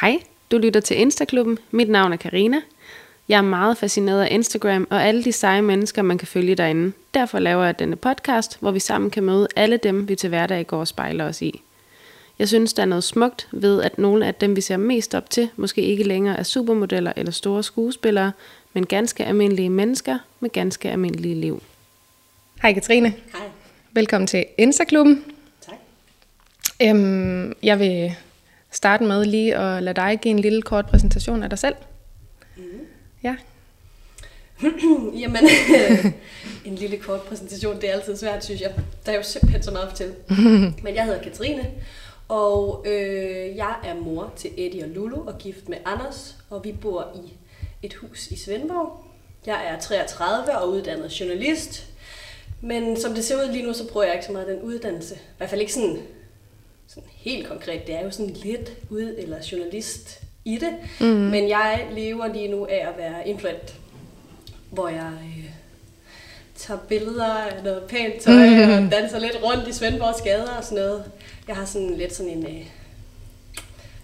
Hej, du lytter til Instaklubben. Mit navn er Karina. Jeg er meget fascineret af Instagram og alle de seje mennesker, man kan følge derinde. Derfor laver jeg denne podcast, hvor vi sammen kan møde alle dem, vi til hverdag går og spejler os i. Jeg synes, der er noget smukt ved, at nogle af dem, vi ser mest op til, måske ikke længere er supermodeller eller store skuespillere, men ganske almindelige mennesker med ganske almindelige liv. Hej Katrine. Hej. Velkommen til Instaklubben. Tak. Øhm, jeg vil starte med lige at lade dig give en lille kort præsentation af dig selv. Mm. Ja. Jamen, en lille kort præsentation, det er altid svært, synes jeg. Der er jo simpelthen så meget at fortælle. Men jeg hedder Katrine, og øh, jeg er mor til Eddie og Lulu og gift med Anders, og vi bor i et hus i Svendborg. Jeg er 33 og uddannet journalist, men som det ser ud lige nu, så bruger jeg ikke så meget den uddannelse. I hvert fald ikke sådan, sådan helt konkret. Det er jo sådan lidt ud- eller journalist i det. Mm. Men jeg lever lige nu af at være influent, hvor jeg øh, tager billeder af noget pænt tøj mm. og danser lidt rundt i Svendborgs gader og sådan noget. Jeg har sådan lidt sådan en, øh,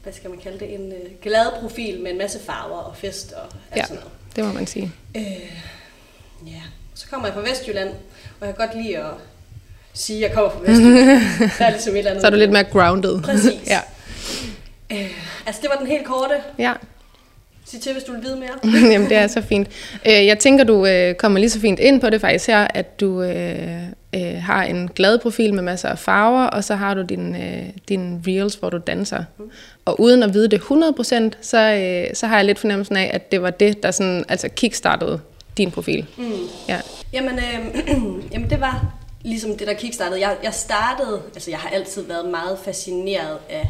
hvad skal man kalde det, en øh, glad profil med en masse farver og fest og alt Ja, sådan noget. det må man sige. Øh, ja, så kommer jeg fra Vestjylland, og jeg kan godt lide at sige, at jeg kommer fra Vestjylland. Der er ligesom et eller andet. Så er du lidt mere grounded. Præcis. ja. Øh, altså, det var den helt korte. ja. Sig til, hvis du vil vide mere. Jamen, det er så fint. Øh, Jeg tænker, du øh, kommer lige så fint ind på det faktisk her, at du øh, øh, har en glad profil med masser af farver, og så har du din, øh, din reels, hvor du danser. Og uden at vide det 100%, så, øh, så har jeg lidt fornemmelsen af, at det var det, der sådan, altså kickstartede din profil. Mm. Ja. Jamen, øh, jamen, det var ligesom det, der kickstartede. Jeg, jeg startede, altså jeg har altid været meget fascineret af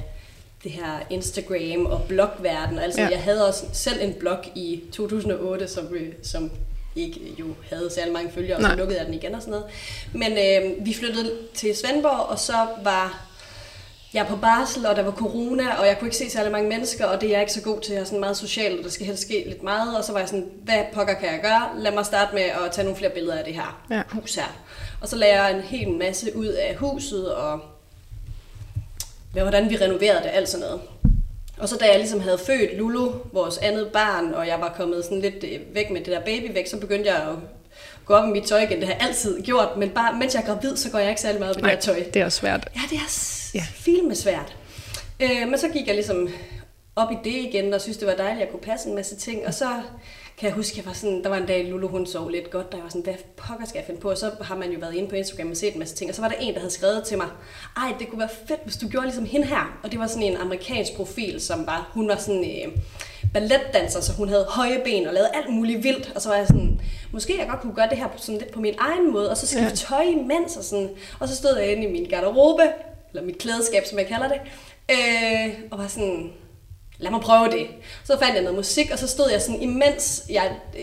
det her Instagram og blogverden. Altså, Ja. jeg havde også selv en blog i 2008, som, øh, som ikke jo havde særlig mange følgere, og så Nej. lukkede jeg den igen og sådan noget. Men øh, vi flyttede til Svendborg, og så var jeg på barsel, og der var corona, og jeg kunne ikke se særlig mange mennesker, og det er jeg ikke så god til. Jeg er sådan meget social, og der skal helst ske lidt meget. Og så var jeg sådan, hvad pokker kan jeg gøre? Lad mig starte med at tage nogle flere billeder af det her Ja. hus her. Og så lagde jeg en hel masse ud af huset, og hvad- hvordan vi renoverede det, alt sådan noget. Og så da jeg ligesom havde født Lulu, vores andet barn, og jeg var kommet sådan lidt øh, væk med det der baby væk, så begyndte jeg at gå op i mit tøj igen. Det har jeg altid gjort, men bare mens jeg er gravid, så går jeg ikke særlig meget op i det her tøj. det er også svært. Ja, det er Ja. filme svært. Øh, men så gik jeg ligesom op i det igen, og synes det var dejligt, at jeg kunne passe en masse ting. Og så kan jeg huske, jeg var sådan, der var en dag, Lulu hun sov lidt godt, der var sådan, hvad pokker skal jeg finde på? Og så har man jo været inde på Instagram og set en masse ting. Og så var der en, der havde skrevet til mig, ej, det kunne være fedt, hvis du gjorde ligesom hende her. Og det var sådan en amerikansk profil, som var, hun var sådan øh, balletdanser, så hun havde høje ben og lavede alt muligt vildt. Og så var jeg sådan, måske jeg godt kunne gøre det her på, sådan lidt på min egen måde, og så skifte ja. tøj imens og sådan. Og så stod jeg inde i min garderobe, eller mit klædeskab, som jeg kalder det, øh, og var sådan, lad mig prøve det. Så fandt jeg noget musik, og så stod jeg sådan, imens jeg øh,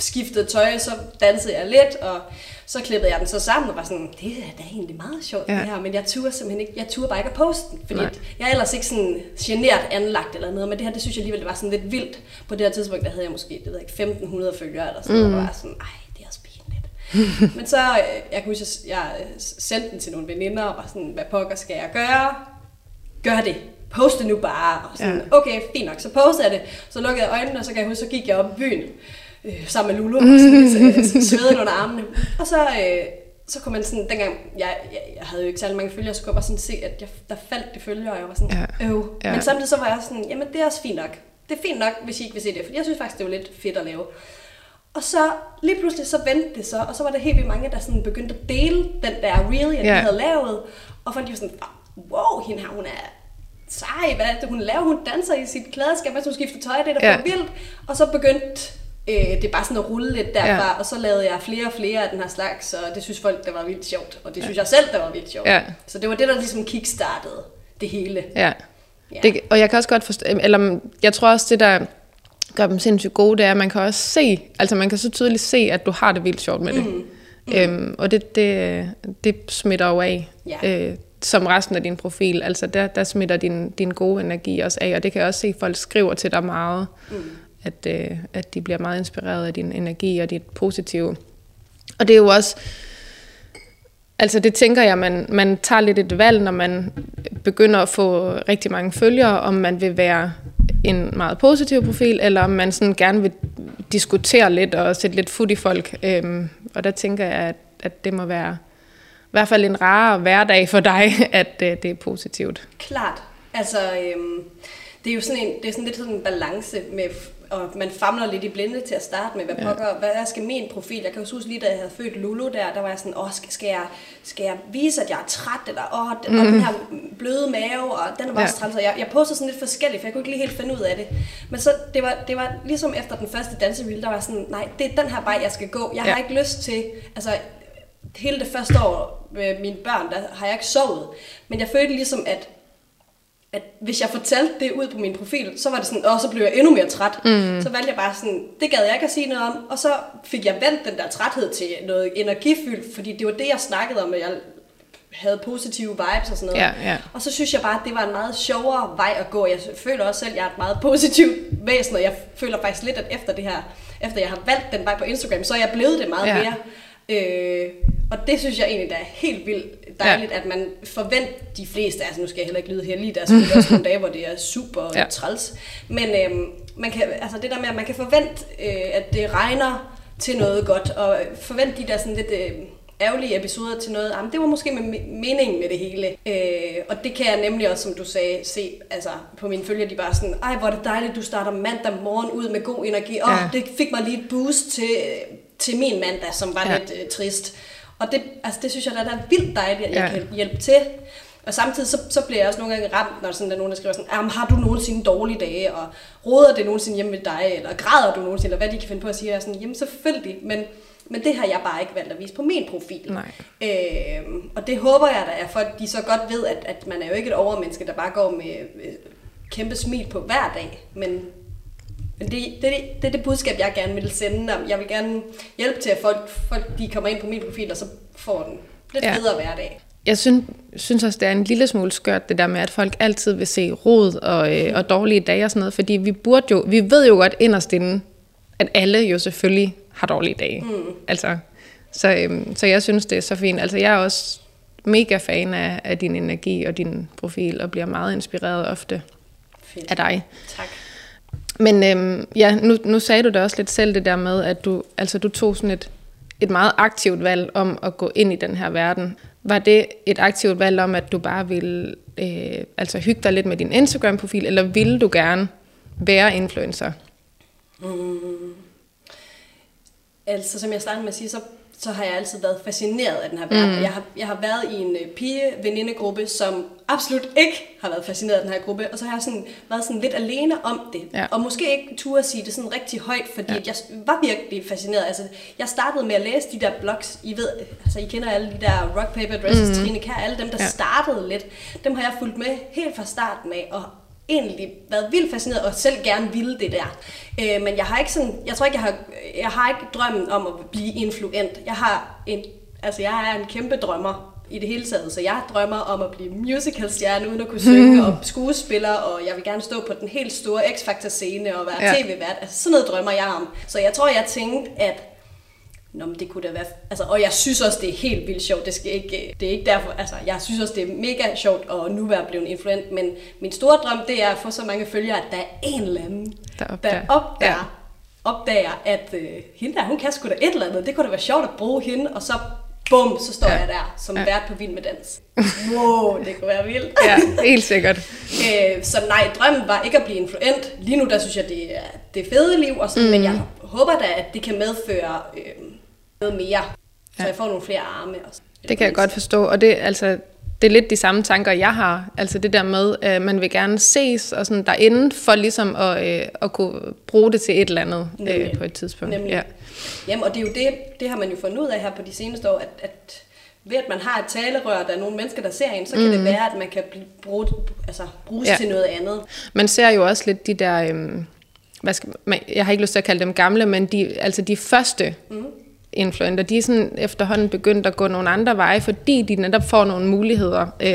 skiftede tøj, så dansede jeg lidt, og så klippede jeg den så sammen, og var sådan, det er da egentlig meget sjovt Ja. det her, men jeg turde simpelthen ikke, jeg turde bare ikke at poste den, fordi Nej. jeg er ellers ikke sådan genert anlagt eller noget, men det her, det synes jeg alligevel, det var sådan lidt vildt. På det her tidspunkt, der havde jeg måske, det ved ikke, 1500 følgere eller sådan noget, og var sådan, ej, det er også pinligt. men så, øh, jeg kunne huske, jeg, sendte den til nogle veninder, og var sådan, hvad pokker skal jeg gøre? Gør det. Post det nu bare. Og sådan, Ja. okay, fint nok. Så postede jeg det. Så lukkede jeg øjnene, og så kan jeg huske, så gik jeg op i byen øh, sammen med Lulu, og sådan, lidt, øh, sveden under armene. Og så, øh, så kunne man sådan, dengang, jeg, jeg, jeg havde jo ikke særlig mange følgere, så kunne jeg bare sådan se, at jeg, der faldt de følgere, og jeg var sådan, Ja. øv. Ja. Men samtidig så var jeg sådan, jamen det er også fint nok. Det er fint nok, hvis I ikke vil se det, for jeg synes faktisk, det var lidt fedt at lave. Og så lige pludselig så vendte det så, og så var der helt vildt mange, der sådan begyndte at dele den der reel, jeg yeah. havde lavet. Og folk de var sådan, wow, hende her, hun er sej, hvad det, hun laver? Hun danser i sit klædeskab, mens hun skifter tøj, det er da Ja. for vildt. Og så begyndte øh, det bare sådan at rulle lidt derfra, Ja. ja. og så lavede jeg flere og flere af den her slags, og det synes folk, der var vildt sjovt. Og det synes jeg selv, der var vildt sjovt. Ja. Så det var det, der ligesom kickstartede det hele. Ja. Ja. Det, og jeg kan også godt forstå, eller jeg tror også, det der gør dem sindssygt gode, det er, at man kan også se, altså man kan så tydeligt se, at du har det vildt sjovt med det. Mm. Øhm, og det, det, det smitter jo af, Ja. øh, som resten af din profil. Altså der, der smitter din, din gode energi også af, og det kan jeg også se, at folk skriver til dig meget, mm. at, øh, at de bliver meget inspireret af din energi og dit positive. Og det er jo også, Altså det tænker jeg, man, man tager lidt et valg, når man begynder at få rigtig mange følgere, om man vil være en meget positiv profil, eller om man sådan gerne vil diskutere lidt og sætte lidt fod i folk. Øhm, og der tænker jeg, at, at det må være hvert fald en rar hverdag for dig, at øh, det er positivt. Klart. Altså, øhm, det er jo sådan en, det er sådan lidt sådan en balance med og man famler lidt i blinde til at starte med, hvad, ja. pokker, hvad skal min profil? Jeg kan jo huske lige, da jeg havde født Lulu der, der var jeg sådan, åh, skal, skal, jeg, skal jeg vise, at jeg er træt, eller åh, den, mm. og den her bløde mave, og den er bare ja. træt, så jeg, jeg postede sådan lidt forskelligt, for jeg kunne ikke lige helt finde ud af det. Men så, det var, det var ligesom efter den første dansereel, der var sådan, nej, det er den her vej, jeg skal gå. Jeg ja. har ikke lyst til, altså, hele det første år med mine børn, der har jeg ikke sovet. Men jeg følte ligesom, at at hvis jeg fortalte det ud på min profil, så var det sådan, åh, så blev jeg endnu mere træt. Mm. Så valgte jeg bare sådan, det gad jeg ikke at sige noget om, og så fik jeg vendt den der træthed til noget energifyldt, fordi det var det, jeg snakkede om, at jeg havde positive vibes og sådan noget. Ja, ja. Og så synes jeg bare, at det var en meget sjovere vej at gå. Jeg føler også selv, at jeg er et meget positivt væsen, og jeg føler faktisk lidt, at efter det her, efter jeg har valgt den vej på Instagram, så er jeg blevet det meget ja. mere. Øh, og det synes jeg egentlig, der er helt vildt dejligt, ja. at man forventer de fleste, altså nu skal jeg heller ikke lyde her lige, der er selvfølgelig også nogle dage, hvor det er super ja. træls, men øh, man kan, altså det der med, at man kan forvente, øh, at det regner til noget godt, og forvente de der sådan lidt... Øh, ærgerlige episoder til noget, jamen det var måske med meningen med det hele. Øh, og det kan jeg nemlig også, som du sagde, se altså, på mine følger, de bare sådan, ej hvor er det dejligt, du starter mandag morgen ud med god energi. Åh, ja. det fik mig lige et boost til, til min mandag, som var ja. lidt øh, trist. Og det, altså, det synes jeg, der er vildt dejligt, at jeg ja. kan hjælpe til. Og samtidig så, så bliver jeg også nogle gange ramt, når sådan, der er nogen, der skriver sådan, har du nogensinde dårlige dage, og råder det nogensinde hjemme med dig, eller græder du nogensinde, eller hvad de kan finde på at sige, er sådan, jamen selvfølgelig, men, men det har jeg bare ikke valgt at vise på min profil. Nej. Øhm, og det håber jeg da, at folk de så godt ved, at, at man er jo ikke et overmenneske, der bare går med øh, kæmpe smil på hver dag, men men det, det, det er det budskab, jeg gerne vil sende. Jeg vil gerne hjælpe til, at folk, folk de kommer ind på min profil, og så får den lidt ja. bedre hverdag. Jeg synes, synes også, det er en lille smule skørt, det der med, at folk altid vil se rod og, øh, og dårlige dage og sådan noget, fordi vi burde jo, vi ved jo godt inderst inde, at alle jo selvfølgelig har dårlige dage. Mm. Altså, så, øhm, så jeg synes, det er så fint. Altså, jeg er også mega fan af, af din energi og din profil, og bliver meget inspireret ofte Fedt. af dig. Tak. Men øhm, ja, nu, nu sagde du da også lidt selv det der med, at du, altså, du tog sådan et, et meget aktivt valg om at gå ind i den her verden. Var det et aktivt valg om, at du bare ville øh, altså hygge dig lidt med din Instagram-profil, eller ville du gerne være influencer? Mm. Altså, som jeg startede med at sige, så så har jeg altid været fascineret af den her verden. Mm. Jeg, har, jeg har været i en uh, pige-venindegruppe, som absolut ikke har været fascineret af den her gruppe, og så har jeg sådan, været sådan lidt alene om det. Ja. Og måske ikke turde sige det sådan rigtig højt, fordi ja. jeg var virkelig fascineret. Altså, jeg startede med at læse de der blogs, I ved, altså I kender alle de der Rock Paper Dresses, mm. Trine Kær, alle dem, der ja. startede lidt. Dem har jeg fulgt med helt fra starten af, og egentlig været vildt fascineret og selv gerne ville det der. Øh, men jeg har ikke sådan, jeg tror ikke, jeg har, jeg har ikke drømmen om at blive influent. Jeg har en, altså jeg er en kæmpe drømmer i det hele taget, så jeg drømmer om at blive musicalstjerne uden at kunne synge, og skuespiller, og jeg vil gerne stå på den helt store X-Factor scene og være ja. tv-vært. Altså sådan noget drømmer jeg om. Så jeg tror, jeg tænkte, at Nå, men det kunne da være... Altså, og jeg synes også, det er helt vildt sjovt. Det, skal ikke, det er ikke derfor... Altså, jeg synes også, det er mega sjovt at nu være blevet influent. Men min store drøm, det er at få så mange følgere, at der er en eller anden, der opdager, der opdager, ja. opdager at øh, hende der, hun kan sgu da et eller andet. Det kunne da være sjovt at bruge hende. Og så bum, så står ja. jeg der som ja. vært på Vild med Dans. Wow, det kunne være vildt. ja, helt sikkert. øh, så nej, drømmen var ikke at blive influent. Lige nu, der synes jeg, det er det fede liv, og sådan, mm. men jeg håber da, at det kan medføre... Øh, noget mere, så jeg får nogle flere arme også. Det kan jeg godt forstå, og det, altså, det er lidt de samme tanker, jeg har. Altså det der med, at man vil gerne ses og sådan derinde, for ligesom at, øh, at kunne bruge det til et eller andet øh, på et tidspunkt. Nemlig. Ja. Jamen, og det er jo det, det har man jo fundet ud af her på de seneste år, at, at ved at man har et talerør, der er nogle mennesker, der ser en, så kan mm. det være, at man kan bruge, altså, bruges ja. til noget andet. Man ser jo også lidt de der, øh, hvad skal man, jeg har ikke lyst til at kalde dem gamle, men de, altså de første mm influenter, de er sådan efterhånden begyndt at gå nogle andre veje, fordi de netop får nogle muligheder. Øh,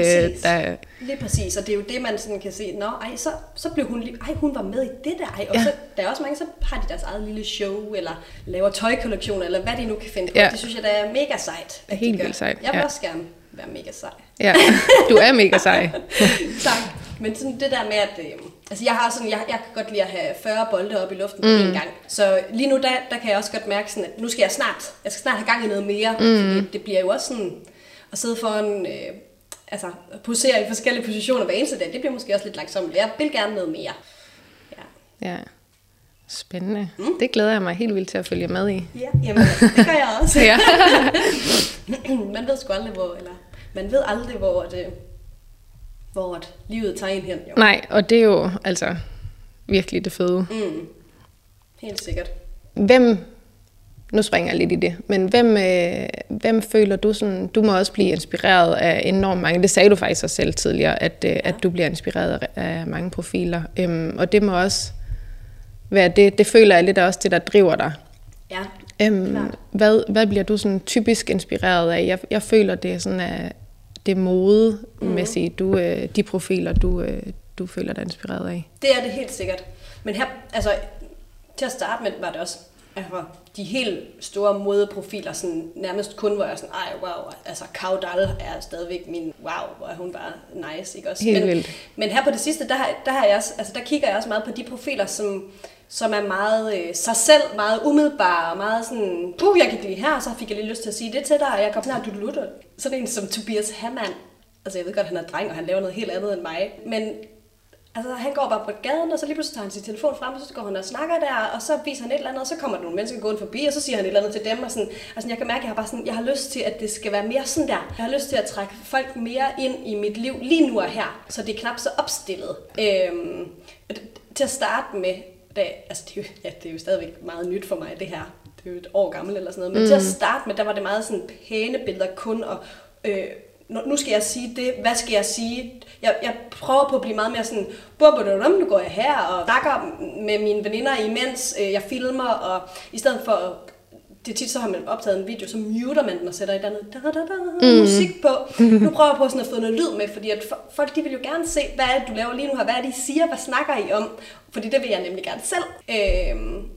der... Lige præcis, og det er jo det, man sådan kan se, nå, ej, så, så blev hun, ej, hun var med i det der, ej, og ja. så, der er også mange, så har de deres eget lille show, eller laver tøjkollektioner, eller hvad de nu kan finde på. Ja. Det synes jeg, der er mega sejt. Helt vildt sejt. Jeg vil ja. også gerne være mega sej. Ja, du er mega sej. tak. Men sådan det der med, at, øh, Altså jeg har sådan, jeg, jeg kan godt lide at have 40 bolde op i luften på mm. en gang. Så lige nu, der, der kan jeg også godt mærke sådan, at nu skal jeg snart, jeg skal snart have gang i noget mere. Mm. Fordi det bliver jo også sådan, at sidde foran, øh, altså posere i forskellige positioner hver eneste dag, det bliver måske også lidt langsomt. Jeg vil gerne noget mere. Ja. ja. Spændende. Mm. Det glæder jeg mig helt vildt til at følge med i. Ja, jamen, det gør jeg også. ja. man ved sgu aldrig, hvor, eller man ved aldrig, hvor det, hvor at livet tager en hen. Jo. Nej, og det er jo altså virkelig det fede. Mm. Helt sikkert. Hvem, nu springer jeg lidt i det, men hvem, øh, hvem føler du sådan, du må også blive inspireret af enormt mange, det sagde du faktisk også selv tidligere, at, øh, ja. at du bliver inspireret af mange profiler, øhm, og det må også være det, det føler jeg lidt også det, der driver dig. Ja, øhm, hvad, hvad bliver du sådan typisk inspireret af? Jeg, jeg føler, det er sådan, at det modemæssige, mm. du, øh, de profiler, du, øh, du føler dig inspireret af? Det er det helt sikkert. Men her, altså, til at starte med, var det også altså, de helt store modeprofiler, sådan, nærmest kun, hvor jeg sådan, ej, wow, altså Kaudal er stadigvæk min, wow, hvor er hun bare nice, ikke også? Helt men, vildt. men her på det sidste, der, der, har jeg også, altså, der kigger jeg også meget på de profiler, som, som er meget øh, sig selv, meget umiddelbar og meget sådan, puh, jeg gik lige her, og så fik jeg lige lyst til at sige det til dig, og jeg kom snart, du lutter. Sådan en som Tobias Hammann, altså jeg ved godt, han er dreng, og han laver noget helt andet end mig, men Altså, han går bare på gaden, og så lige pludselig tager han sin telefon frem, og så går han og snakker der, og så viser han et eller andet, og så kommer der nogle mennesker gående forbi, og så siger han et eller andet til dem, og sådan, altså jeg kan mærke, at jeg har bare sådan, jeg har lyst til, at det skal være mere sådan der. Jeg har lyst til at trække folk mere ind i mit liv lige nu og her, så det er knap så opstillet. Øhm, til at starte med, da, altså det er, jo, ja, det er jo stadigvæk meget nyt for mig, det her. Det er jo et år gammelt eller sådan noget. Men mm. til at starte med, der var det meget sådan pæne billeder kun, og øh, nu skal jeg sige det, hvad skal jeg sige? Jeg, jeg prøver på at blive meget mere sådan, nu går jeg her og snakker med mine veninder, imens øh, jeg filmer, og i stedet for, det er tit så har man optaget en video, så muter man den og sætter et andet da, da, da, mm. musik på. Nu prøver jeg på sådan at få noget lyd med, fordi at folk de vil jo gerne se, hvad er det, du laver lige nu her, hvad er det, I siger, hvad snakker I om? Fordi det vil jeg nemlig gerne selv. Øhm,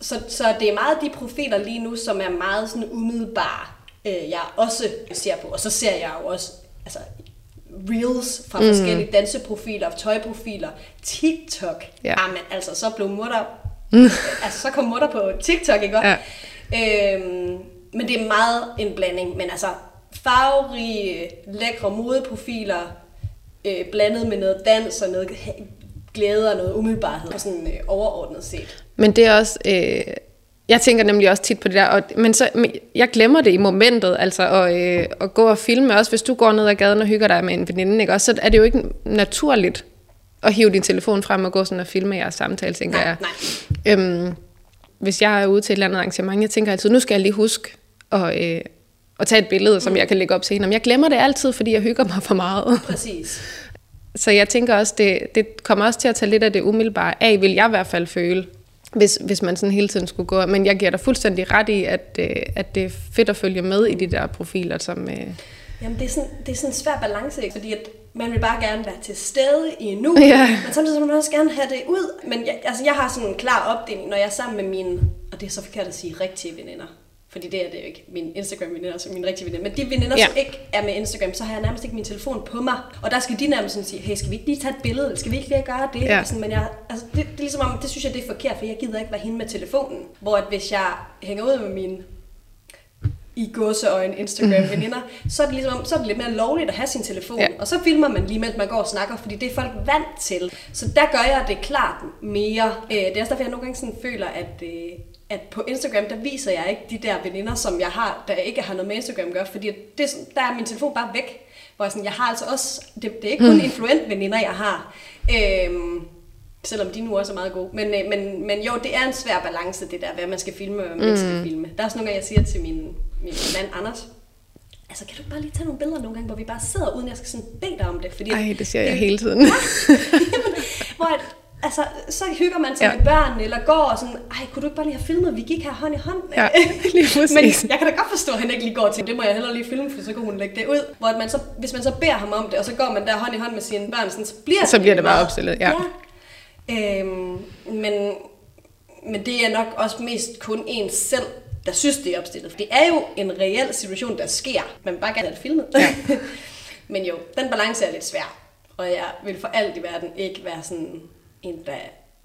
så, så det er meget de profiler lige nu, som er meget sådan umiddelbare øh, jeg også ser på. Og så ser jeg jo også altså, reels fra mm. forskellige danseprofiler, tøjprofiler, TikTok. Ja. Jamen, altså, så blev mutter... altså, så kom mutter på TikTok, ikke? Ja. Øhm, men det er meget en blanding. Men altså, farverige, lækre modeprofiler, øh, blandet med noget dans og noget glæde og noget umiddelbarhed, og sådan øh, overordnet set. Men det er også... Øh jeg tænker nemlig også tit på det der, og, men så, jeg glemmer det i momentet, altså at, øh, at gå og filme, også hvis du går ned ad gaden og hygger dig med en veninde, ikke? Også, så er det jo ikke naturligt at hive din telefon frem og gå sådan og filme jeres samtale, tænker nej, jeg. Nej. Øhm, hvis jeg er ude til et eller andet arrangement, jeg tænker altid, nu skal jeg lige huske at, øh, at tage et billede, som jeg kan lægge op senere. Men jeg glemmer det altid, fordi jeg hygger mig for meget. Præcis. Så jeg tænker også, det, det kommer også til at tage lidt af det umiddelbare af, vil jeg i hvert fald føle hvis, hvis man sådan hele tiden skulle gå. Men jeg giver dig fuldstændig ret i, at, øh, at det er fedt at følge med i de der profiler, som... Øh... Jamen, det er, sådan, det er sådan en svær balance, ikke? fordi at man vil bare gerne være til stede i nu, ja. men samtidig vil man også gerne have det ud. Men jeg, altså, jeg har sådan en klar opdeling, når jeg er sammen med mine, og det er så forkert at sige, rigtige veninder. Fordi det er det jo ikke. Min Instagram-veninder, altså min rigtige veninder. Men de veninder, ja. som ikke er med Instagram, så har jeg nærmest ikke min telefon på mig. Og der skal de nærmest sådan sige, hey, skal vi ikke lige tage et billede? Skal vi ikke lige gøre det? Ja. Sådan, men jeg, altså, det, det, er ligesom om, det synes jeg, det er forkert, for jeg gider ikke være hende med telefonen. Hvor at hvis jeg hænger ud med min i en Instagram-veninder, så er det ligesom, så er det lidt mere lovligt at have sin telefon. Ja. Og så filmer man lige, mens man går og snakker, fordi det er folk vant til. Så der gør jeg det klart mere. Øh, det er også derfor, jeg nogle gange sådan føler, at, øh, at på Instagram, der viser jeg ikke de der veninder, som jeg har, der ikke har noget med Instagram at gøre, fordi det, der er min telefon bare væk. Hvor jeg, sådan, jeg har altså også, det, det er ikke kun mm. influent veninder, jeg har. Øhm, selvom de nu også er meget gode. Men, øh, men, men jo, det er en svær balance, det der, hvad man skal filme og hvad man mm. ikke skal mm. filme. Der er også nogle gange, jeg siger til min, min mand Anders, altså kan du bare lige tage nogle billeder nogle gange, hvor vi bare sidder, uden jeg skal sådan bede dig om det? Fordi Ej, det siger jeg det, hele tiden. hvor at, altså, så hygger man sig ja. med børn, eller går og sådan, ej, kunne du ikke bare lige have filmet, vi gik her hånd i hånd? Ja, lige præcis. Men jeg kan da godt forstå, at han ikke lige går til, det må jeg heller lige filme, for så kunne hun lægge det ud. Hvor man så, hvis man så beder ham om det, og så går man der hånd i hånd med sine børn, sådan, så bliver, så bliver det bare opstillet. Ja. ja. Øhm, men, men det er nok også mest kun en selv, der synes, det er opstillet. For det er jo en reel situation, der sker. Man vil bare gerne have det filmet. Ja. men jo, den balance er lidt svær. Og jeg vil for alt i verden ikke være sådan en der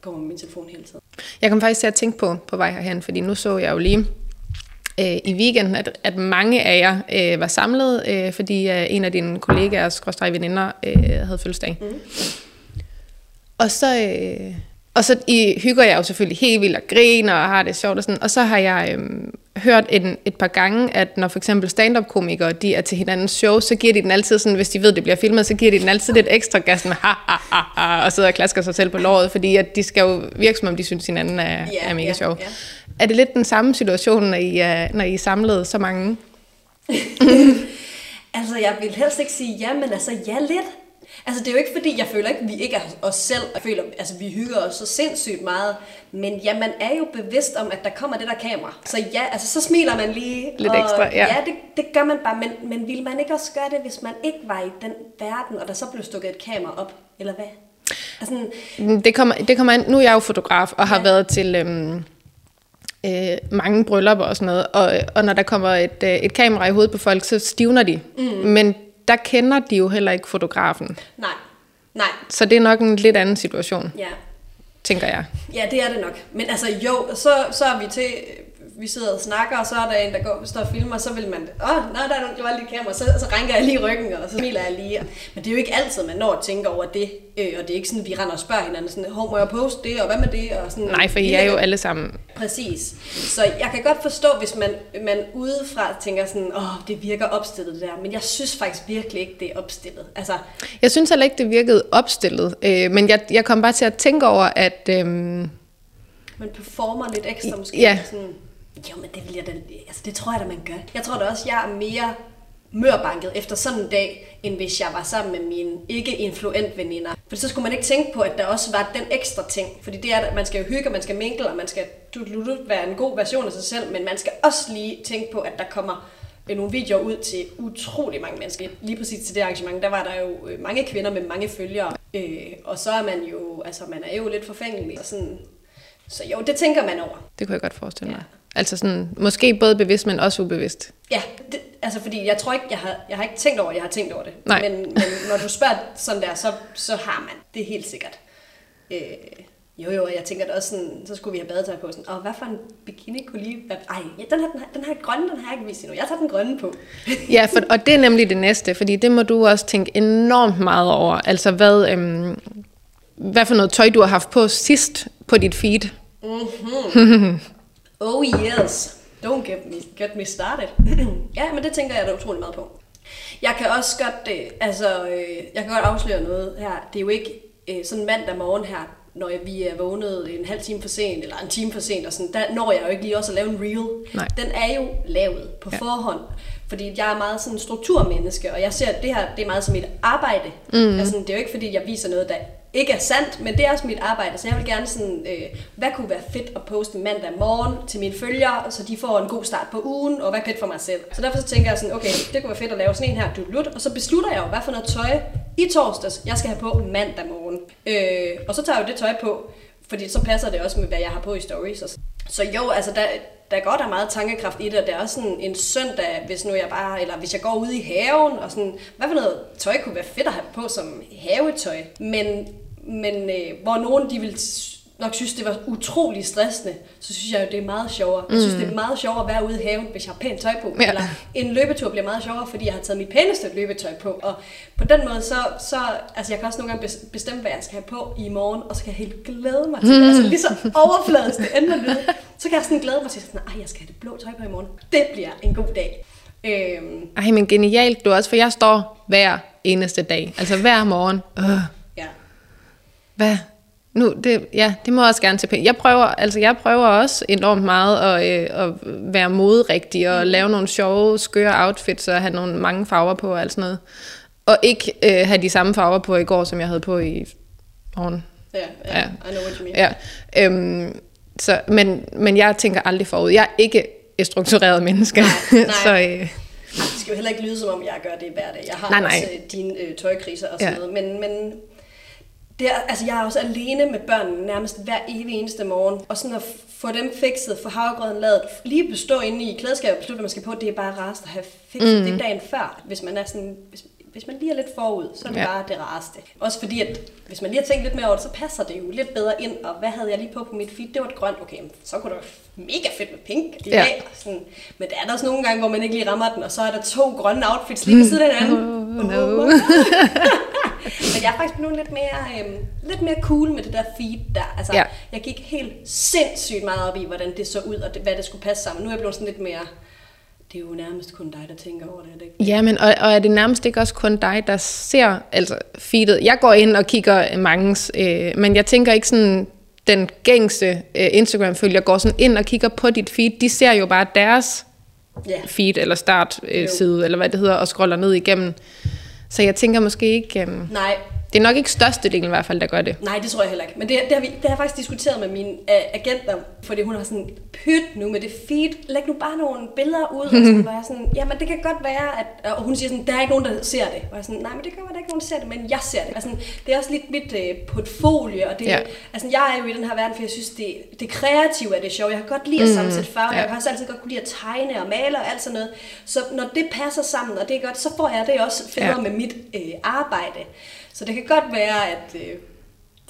går med min telefon hele tiden. Jeg kom faktisk til at tænke på, på vej herhen, fordi nu så jeg jo lige øh, i weekenden, at, at mange af jer øh, var samlet, øh, fordi øh, en af dine kollegaer, skråstrej veninder, øh, havde fødselsdag. Mm. Og så, øh, og så I hygger jeg jo selvfølgelig helt vildt og griner og har det sjovt og sådan. Og så har jeg øh, hørt en, et par gange, at når for eksempel stand-up-komikere, de er til hinandens show, så giver de den altid sådan, hvis de ved, det bliver filmet, så giver de den altid lidt ekstra gas med ha, ha, ha, ha, og sidder og klasker sig selv på låret, fordi at de skal jo virke, som om de synes, hinanden er, Ja, er mega ja, sjov. ja. Er det lidt den samme situation, når I er, når I er samlet så mange? Altså, jeg vil helst ikke sige ja, men altså ja lidt. Altså, det er jo ikke fordi, jeg føler ikke, at vi ikke er os selv. Jeg føler, altså, vi hygger os så sindssygt meget. Men ja, man er jo bevidst om, at der kommer det der kamera. Så ja, altså, så smiler man lige. Lidt og, ekstra, ja. Ja, det, det gør man bare. Men, men ville man ikke også gøre det, hvis man ikke var i den verden, og der så blev stukket et kamera op? Eller hvad? Altså, Det kommer, det kommer an. Nu er jeg jo fotograf og har ja. været til øhm, øh, mange bryllupper og sådan noget. Og, og når der kommer et, øh, et kamera i hovedet på folk, så stivner de. Mm. Men der kender de jo heller ikke fotografen. nej. Nej. Så det er nok en lidt anden situation, Ja. tænker jeg. Ja, det er det nok. Men altså jo, så, så er vi til, vi sidder og snakker, og så er der en, der går, står og filmer, og så vil man, åh, nej, der er nogle gevaldige kamera, så, så rænker jeg lige ryggen, og så smiler jeg lige. Men det er jo ikke altid, man når at tænke over det, øh, og det er ikke sådan, at vi render og spørger hinanden, sådan, hov, må jeg poste det, og hvad med det? Og sådan, Nej, for I er jo alle sammen... Præcis. Så jeg kan godt forstå, hvis man, man udefra tænker sådan, åh, det virker opstillet det der, men jeg synes faktisk virkelig ikke, det er opstillet. Altså, Jeg synes heller ikke, det virkede opstillet. Øh, men jeg, jeg kom bare til at tænke over, at... Øhm, Man performer lidt ekstra måske. Ja. Sådan, jo, men det vil jeg da, altså det tror jeg da, man gør. Jeg tror da også, jeg er mere mørbanket efter sådan en dag, end hvis jeg var sammen med mine ikke-influent veninder. For så skulle man ikke tænke på, at der også var den ekstra ting. Fordi det er, at man skal jo hygge, og man skal mingle, og man skal være en god version af sig selv, men man skal også lige tænke på, at der kommer øh, nogle videoer ud til utrolig mange mennesker. Lige præcis til det arrangement, der var der jo øh, mange kvinder med mange følgere. Øh, og så er man jo, altså man er jo lidt forfængelig. Og sådan, så jo, det tænker man over. det kunne jeg godt forestille mig. Ja. Altså sådan, måske både bevidst, men også ubevidst. Ja, det, altså fordi jeg tror ikke, jeg har, jeg har ikke tænkt over, at jeg har tænkt over det. Nej. Men, men når du spørger sådan der, så, så har man. Det helt sikkert. Øh, jo jo, og jeg tænker da også sådan, så skulle vi have badetøj på. Sådan, Åh, hvad for en bikini kunne lige være... Ej, ja, den, her, den, her, den her grønne, den har jeg ikke vist endnu. Jeg tager den grønne på. Ja, for, og det er nemlig det næste, fordi det må du også tænke enormt meget over. Altså, hvad, øhm, hvad for noget tøj, du har haft på sidst på dit feed. Oh yes, don't get me, get me started. ja, men det tænker jeg da utrolig meget på. Jeg kan også godt, øh, altså, øh, jeg kan godt afsløre noget her. Det er jo ikke øh, sådan mandag morgen her, når jeg, vi er vågnet en halv time for sent, eller en time for sent, og sådan, der når jeg jo ikke lige også at lave en reel. Nej. Den er jo lavet på Ja. forhånd, fordi jeg er meget sådan en strukturmenneske, og jeg ser, det her det er meget som et arbejde. Mm. Altså, det er jo ikke, fordi jeg viser noget, der ikke er sandt, men det er også mit arbejde, så jeg vil gerne sådan, øh, hvad kunne være fedt at poste mandag morgen til mine følgere, så de får en god start på ugen, og hvad fedt for mig selv. Så derfor så tænker jeg sådan, okay, det kunne være fedt at lave sådan en her, dulut, og så beslutter jeg jo, hvad for noget tøj i torsdags, jeg skal have på mandag morgen. Øh, og så tager jeg jo det tøj på, fordi så passer det også med, hvad jeg har på i stories. Og så. så jo, altså der, der går der meget tankekraft i det, og det er også sådan en søndag, hvis nu jeg bare, eller hvis jeg går ud i haven, og sådan, hvad for noget tøj kunne være fedt at have på som havetøj. Men, men øh, hvor nogen de vil s- nok synes, det var utrolig stressende, så synes jeg jo, det er meget sjovere. Jeg synes, det er meget sjovere at være ude i haven, hvis jeg har pænt tøj på. Ja. Eller en løbetur bliver meget sjovere, fordi jeg har taget mit pæneste løbetøj på. Og på den måde, så, så altså jeg kan også nogle gange bes- bestemme, hvad jeg skal have på i morgen, og så kan jeg helt glæde mig til det. Altså lige så overfladisk det ender lyde, så kan jeg sådan glæde mig til, sådan, at jeg skal have det blå tøj på i morgen. Det bliver en god dag. Øhm, Ej, men genialt du også, for jeg står hver eneste dag. Altså hver morgen. Øh. Hvad? Nu, det, ja, det må jeg også gerne til penge. Jeg prøver, altså jeg prøver også enormt meget at, øh, at være moderigtig og lave nogle sjove, skøre outfits og have nogle mange farver på og alt sådan noget. Og ikke øh, have de samme farver på i går, som jeg havde på i morgen. Ja, ja, Ja. I know what you mean. Ja, øhm, så, men, men jeg tænker aldrig forud. Jeg er ikke et struktureret menneske. Nej, nej. så, øh, Det skal jo heller ikke lyde, som om jeg gør det hver dag. Jeg har Nej, nej, også øh, dine øh, tøjkriser og sådan ja. noget. Men, men det er, altså, jeg er også alene med børnene nærmest hver evig eneste morgen. Og sådan at få dem fikset, få havregrøden lavet, lige bestå inde i klædeskabet og beslutte, hvad man skal på, det er bare rarest at have fikset mm. det dagen før, hvis man er sådan... Hvis, hvis man lige er lidt forud, så er det Ja. bare det rareste. Også fordi, at hvis man lige har tænkt lidt mere over det, så passer det jo lidt bedre ind. Og hvad havde jeg lige på på mit feed? Det var et grønt. Okay, så kunne det være mega fedt med pink i Ja. dag. Sådan. Men der er der også nogle gange, hvor man ikke lige rammer den, og så er der to grønne outfits lige ved siden af hinanden. Oh, no. Men jeg er faktisk blevet lidt mere, øhm, lidt mere cool med det der feed der. Altså, ja. jeg gik helt sindssygt meget op i, hvordan det så ud, og det, hvad det skulle passe sammen. Nu er jeg blevet sådan lidt mere, det er jo nærmest kun dig, der tænker over det. er det ikke? Ja, men og, og er det nærmest ikke også kun dig, der ser altså feedet? Jeg går ind og kigger mangens, øh, men jeg tænker ikke sådan, den gængse øh, Instagram-følger går sådan ind og kigger på dit feed. De ser jo bare deres Ja. feed eller startside, øh, side, eller hvad det hedder, og scroller ned igennem. Så jeg tænker måske ikke... Øh, Nej, det er nok ikke størstedelen i hvert fald, der gør det. Nej, det tror jeg heller ikke. Men det, det, har, vi, det har jeg faktisk diskuteret med mine uh, agenter, fordi hun har sådan, pyt nu med det feed, læg nu bare nogle billeder ud, og sådan, hvor jeg sådan, jamen det kan godt være, at, og hun siger sådan, der er ikke nogen, der ser det. Og jeg sådan, nej, men det kan være, der er ikke nogen, der ser det, men jeg ser det. Altså, det er også lidt mit uh, portfolio, og det, Ja. altså, jeg er jo i den her verden, for jeg synes, det, det kreative er det sjove. Jeg kan godt lide at sammensætte farver, ja. jeg kan også altid godt kunne lide at tegne og male og alt sådan noget. Så når det passer sammen, og det er godt, så får jeg det også federe ja. med mit øh, arbejde. Så det kan godt være, at øh,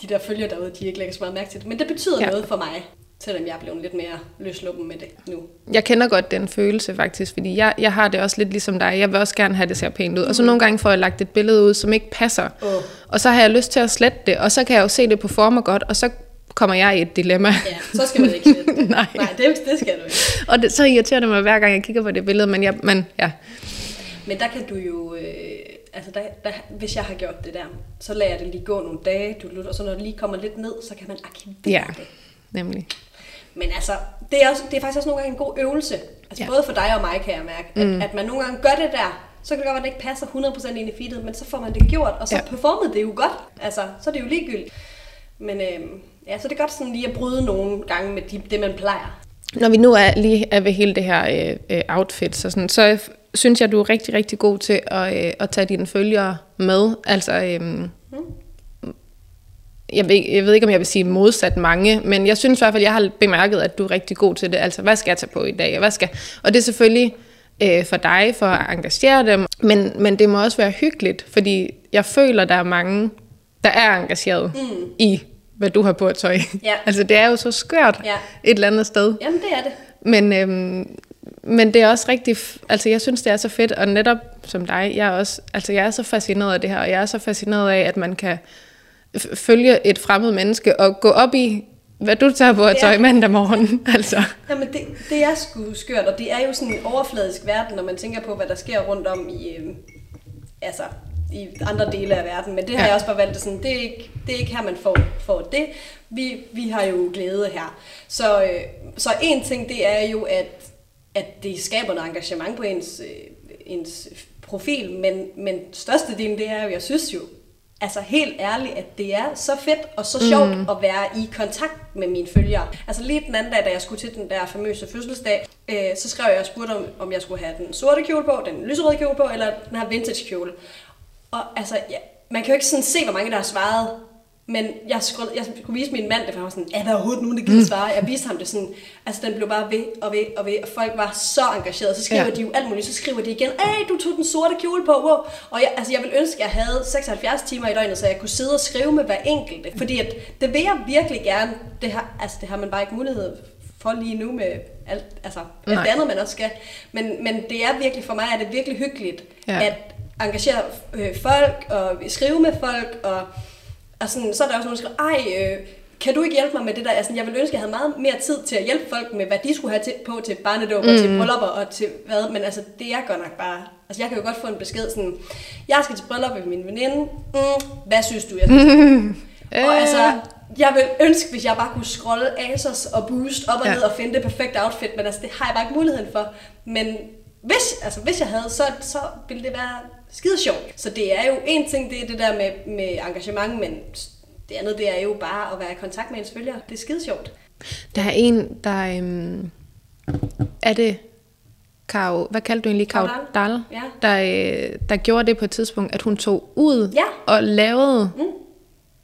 de der følger derude, de ikke lægger så meget mærke til det. Men det betyder Ja. noget for mig, selvom jeg er blevet lidt mere løsluppen med det nu. Jeg kender godt den følelse faktisk, fordi jeg, jeg har det også lidt ligesom dig. Jeg vil også gerne have, det ser pænt ud. Og så nogle gange får jeg lagt et billede ud, som ikke passer. Åh. Og så har jeg lyst til at slette det, og så kan jeg jo se det på former godt, og så kommer jeg i et dilemma. Ja, så skal man ikke slette det. Nej. Nej, det, det skal du ikke. og det, så irriterer det mig hver gang, jeg kigger på det billede, men, jeg, men ja. Men der kan du jo, øh, altså der, der, hvis jeg har gjort det der, så lader jeg det lige gå nogle dage, du, og så når det lige kommer lidt ned, så kan man arkivere Ja, det. nemlig. Men altså, det er, også, det er faktisk også nogle gange en god øvelse. Altså Ja. både for dig og mig, kan jeg mærke. At, mm. at man nogle gange gør det der, så kan det godt være, at det ikke passer 100% ind i feedet, men så får man det gjort, og så Ja. performede det jo godt. Altså, så er det jo ligegyldigt. Men øhm, ja, så er det godt sådan lige at bryde nogle gange med de, det, man plejer. Når vi nu er lige er ved hele det her øh, øh, outfit, så, sådan, så synes jeg, du er rigtig, rigtig god til at, øh, at tage dine følgere med. Altså, øh, jeg, ved, jeg ved ikke, om jeg vil sige modsat mange, men jeg synes i hvert fald, jeg har bemærket, at du er rigtig god til det. Altså, hvad skal jeg tage på i dag? Hvad skal, og det er selvfølgelig øh, for dig, for at engagere dem, men, men det må også være hyggeligt, fordi jeg føler, der er mange, der er engageret mm. i, hvad du har på af tøj. Ja. altså, det er jo så skørt Ja. et eller andet sted. Jamen, det er det. Men, øhm, men det er også rigtig, altså jeg synes, det er så fedt, og netop som dig, jeg er også, altså jeg er så fascineret af det her, og jeg er så fascineret af, at man kan følge et fremmed menneske og gå op i, hvad du tager på af tøj mandag morgen, altså. Jamen, det, det er sgu skørt, og det er jo sådan en overfladisk verden, når man tænker på, hvad der sker rundt om i, øhm, altså, i andre dele af verden. Men det har Ja. jeg også bare valgt, at sådan, det, er ikke, det er ikke her, man får, får det. Vi, vi har jo glæde her. Så, øh, så en ting, det er jo, at, at det skaber noget engagement på ens, øh, ens profil, men, men størstedelen, det er jo, jeg synes jo, altså helt ærligt, at det er så fedt og så sjovt mm. at være i kontakt med mine følgere. Altså lige den anden dag, da jeg skulle til den der famøse fødselsdag, øh, så skrev jeg og spurgte, om, om jeg skulle have den sorte kjole på, den lyserøde kjole på, eller den her vintage kjole. Og altså, ja, man kan jo ikke sådan se, hvor mange der har svaret, men jeg skulle, jeg skulle vise min mand det, for han var sådan, er der overhovedet nogen, der gider svare? Jeg viste ham det sådan, altså den blev bare ved og ved og ved, og folk var så engagerede. Så skriver Ja. de jo alt muligt, så skriver de igen, hey, du tog den sorte kjole på, wow. Og jeg, altså, jeg vil ønske, at jeg havde 76 timer i døgnet, så jeg kunne sidde og skrive med hver enkelte. Fordi at, det vil jeg virkelig gerne, det har, altså, det har man bare ikke mulighed for lige nu med alt, altså, alt Nej. det andet, man også skal. Men, men det er virkelig, for mig er det virkelig hyggeligt, ja. at engagere øh, folk, og skrive med folk, og, og sådan, så er der også nogen, der skriver, ej, øh, kan du ikke hjælpe mig med det der? Altså, jeg ville ønske, at jeg havde meget mere tid til at hjælpe folk med, hvad de skulle have til, på til barnedåb mm. og til bryllupper og til hvad. Men altså, det er godt nok bare... Altså, jeg kan jo godt få en besked sådan, jeg skal til bryllup med min veninde. Mm, hvad synes du, jeg skal Og altså, jeg vil ønske, hvis jeg bare kunne scrolle Asos og Boost op og Ja. ned og finde det perfekte outfit, men altså, det har jeg bare ikke muligheden for. Men hvis, altså, hvis jeg havde, så, så ville det være skide sjovt. Så det er jo en ting, det er det der med, med engagement, men det andet, det er jo bare at være i kontakt med ens følgere. Det er skide sjovt. Der er en, der... Øhm, er det Karo, hvad kaldte du egentlig? Karo Dahl? Ja. Der, øh, der gjorde det på et tidspunkt, at hun tog ud Ja. og lavede Mm.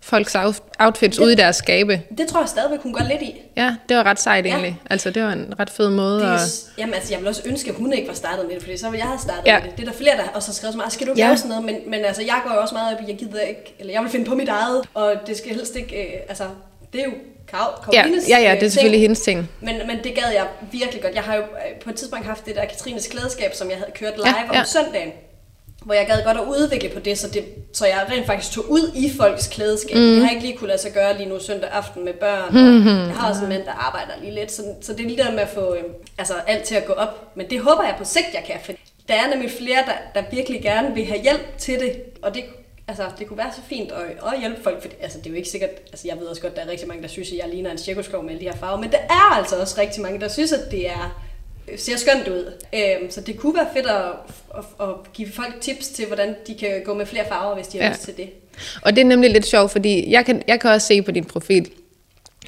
Folks out- outfits ud i deres skabe. Det tror jeg stadigvæk, hun går lidt i. Ja, det var ret sejt Ja. egentlig. Altså, det var en ret fed måde. Det at... jamen altså, jeg vil også ønske, at hun ikke var startet med det, fordi så ville jeg have startet Ja. ja. med det. Det er der flere, der også har skrevet så meget, skal du ikke Ja. ja. lave sådan noget? Men, men altså, jeg går jo også meget op i, jeg gider ikke, eller jeg vil finde på mit eget, og det skal helst ikke, øh, altså, det er jo Kar- Ja, Karolines ja, ja, øh, det er selvfølgelig ting. hendes ting. Men, men det gad jeg virkelig godt. Jeg har jo øh, på et tidspunkt haft det der Katrines klædeskab, som jeg havde kørt live Ja, ja, ja. om søndagen. Hvor jeg gad godt at udvikle på det så, det, så jeg rent faktisk tog ud i folks klædeskab. Mm. Det har jeg ikke lige kunne lade sig gøre lige nu søndag aften med børn. Mhm. Og jeg har også en mand, der arbejder lige lidt. Så, så det er lige der med at få øh, altså, alt til at gå op. Men det håber jeg på sigt, jeg kan. For der er nemlig flere, der, der virkelig gerne vil have hjælp til det. Og det, altså, det kunne være så fint at, at hjælpe folk. For, altså, det er jo ikke sikkert... Altså, jeg ved også godt, der er rigtig mange, der synes, at jeg ligner en cirkuskov med alle de her farver. Men der er altså også rigtig mange, der synes, at det er ser skønt ud. Øhm, så det kunne være fedt at, at, at give folk tips til, hvordan de kan gå med flere farver, hvis de har Ja. ja. lyst til det. Og det er nemlig lidt sjovt, fordi jeg kan, jeg kan også se på din profil,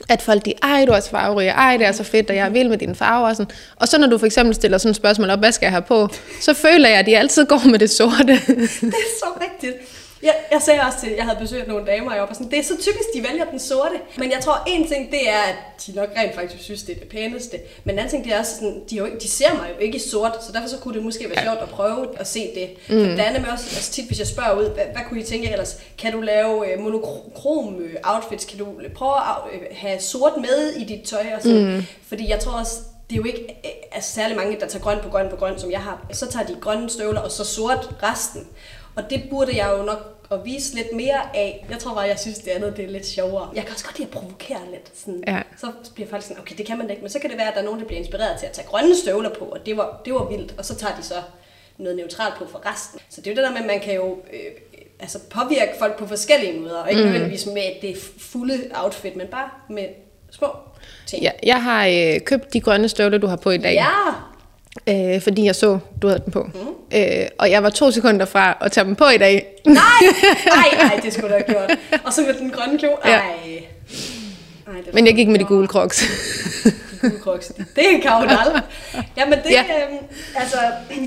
at folk de, ej, du er så farverig, ej, det er så fedt, og jeg er vild med dine farver. Og, sådan. og så når du for eksempel stiller sådan et spørgsmål op, hvad skal jeg have på, så føler jeg, at de altid går med det sorte. Det er så rigtigt. Jeg, jeg sagde også til, jeg havde besøgt nogle damer, og jeg var sådan, det er så typisk, de vælger den sorte. Men jeg tror, en ting, det er, at de nok rent faktisk synes, det er det pæneste. Men en anden ting, det er også sådan, de, jo ikke, de ser mig jo ikke i sort, så derfor så kunne det måske være sjovt at prøve at se det. Mm. For der er nemlig også altså tit, hvis jeg spørger ud, hvad, hvad kunne I tænke ellers? Kan du lave øh, monokrom øh, outfits? Kan du prøve at øh, have sort med i dit tøj? Og sådan? Mm. Fordi jeg tror også, det er jo ikke altså, særlig mange, der tager grøn på grøn på grøn, som jeg har. Så tager de grønne støvler, og så sort resten. Og det burde jeg jo nok at vise lidt mere af. Jeg tror bare, jeg synes, det andet det er lidt sjovere. Jeg kan også godt lide at provokere lidt. Sådan. Ja. Så bliver folk sådan, okay, det kan man da ikke. Men så kan det være, at der er nogen, der bliver inspireret til at tage grønne støvler på, og det var, det var vildt. Og så tager de så noget neutralt på for resten. Så det er jo det der med, at man kan jo øh, altså påvirke folk på forskellige måder. Og ikke mm. nødvendigvis med det fulde outfit, men bare med små ting. ja, jeg har øh, købt de grønne støvler, du har på i dag. ja. Øh, fordi jeg så, du havde den på. Mm. Øh, og jeg var to sekunder fra at tage dem på i dag. Nej, nej, nej, det skulle du have gjort. Og så med den grønne kjole. Ej. Ja. Ej, det Men jeg gik med de gule crocs. De gule crocs. Det er en kaudal. Jamen det, Ja. øhm, altså,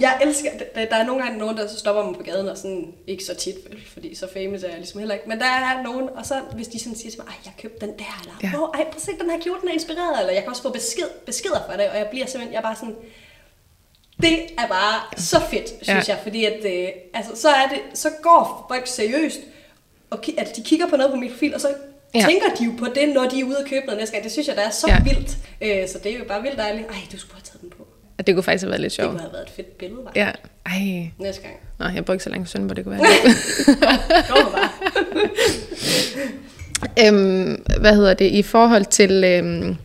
jeg elsker, der, er nogle gange nogen, der så stopper mig på gaden, og sådan, ikke så tit, fordi så famous er jeg ligesom heller ikke, men der er nogen, og så hvis de sådan siger til mig, ej, jeg købte den der, eller, Ja. ja. ej, prøv at se, den her kjole, den er inspireret, eller jeg kan også få besked, beskeder fra det, og jeg bliver simpelthen, jeg er bare sådan, det er bare så fedt, synes Ja. jeg, fordi at, øh, altså, så, er det, så går folk seriøst, og ki- at de kigger på noget på min profil, og så Ja. tænker de jo på det, når de er ude og købe noget næste gang. Det synes jeg, der er så Ja. vildt. Øh, så det er jo bare vildt dejligt. Ej, du skulle have taget den på. Og det kunne faktisk have været lidt Det sjovt. kunne have været et fedt billede, var. Ja. Ej. Næste gang. Nå, jeg brugte så langt søn, hvor det kunne være. Kom bare. øhm, hvad hedder det? I forhold til øhm,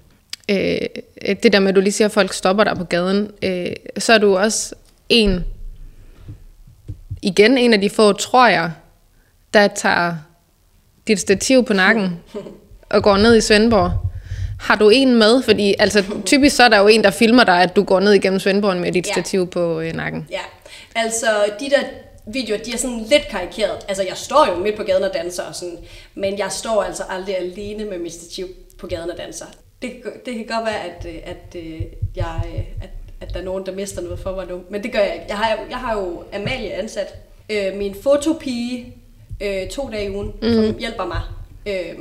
øh, det der med, at du lige siger, at folk stopper dig på gaden, øh, så er du også en, igen en af de få, tror jeg, der tager dit stativ på nakken og går ned i Svendborg. Har du en med? Fordi altså, typisk så er der jo en, der filmer dig, at du går ned igennem Svendborg med dit Ja. stativ på øh, nakken. Ja, altså de der videoer, de er sådan lidt karikeret. Altså jeg står jo midt på gaden og danser og sådan, men jeg står altså aldrig alene med mit stativ på gaden og danser. Det, det kan godt være, at, øh, at, øh, jeg, øh, at, at der er nogen, der mister noget for mig nu, men det gør jeg ikke. Jeg har, jeg har jo Amalie ansat, øh, min fotopige, øh, to dage i ugen, mm. som hjælper mig. Øh,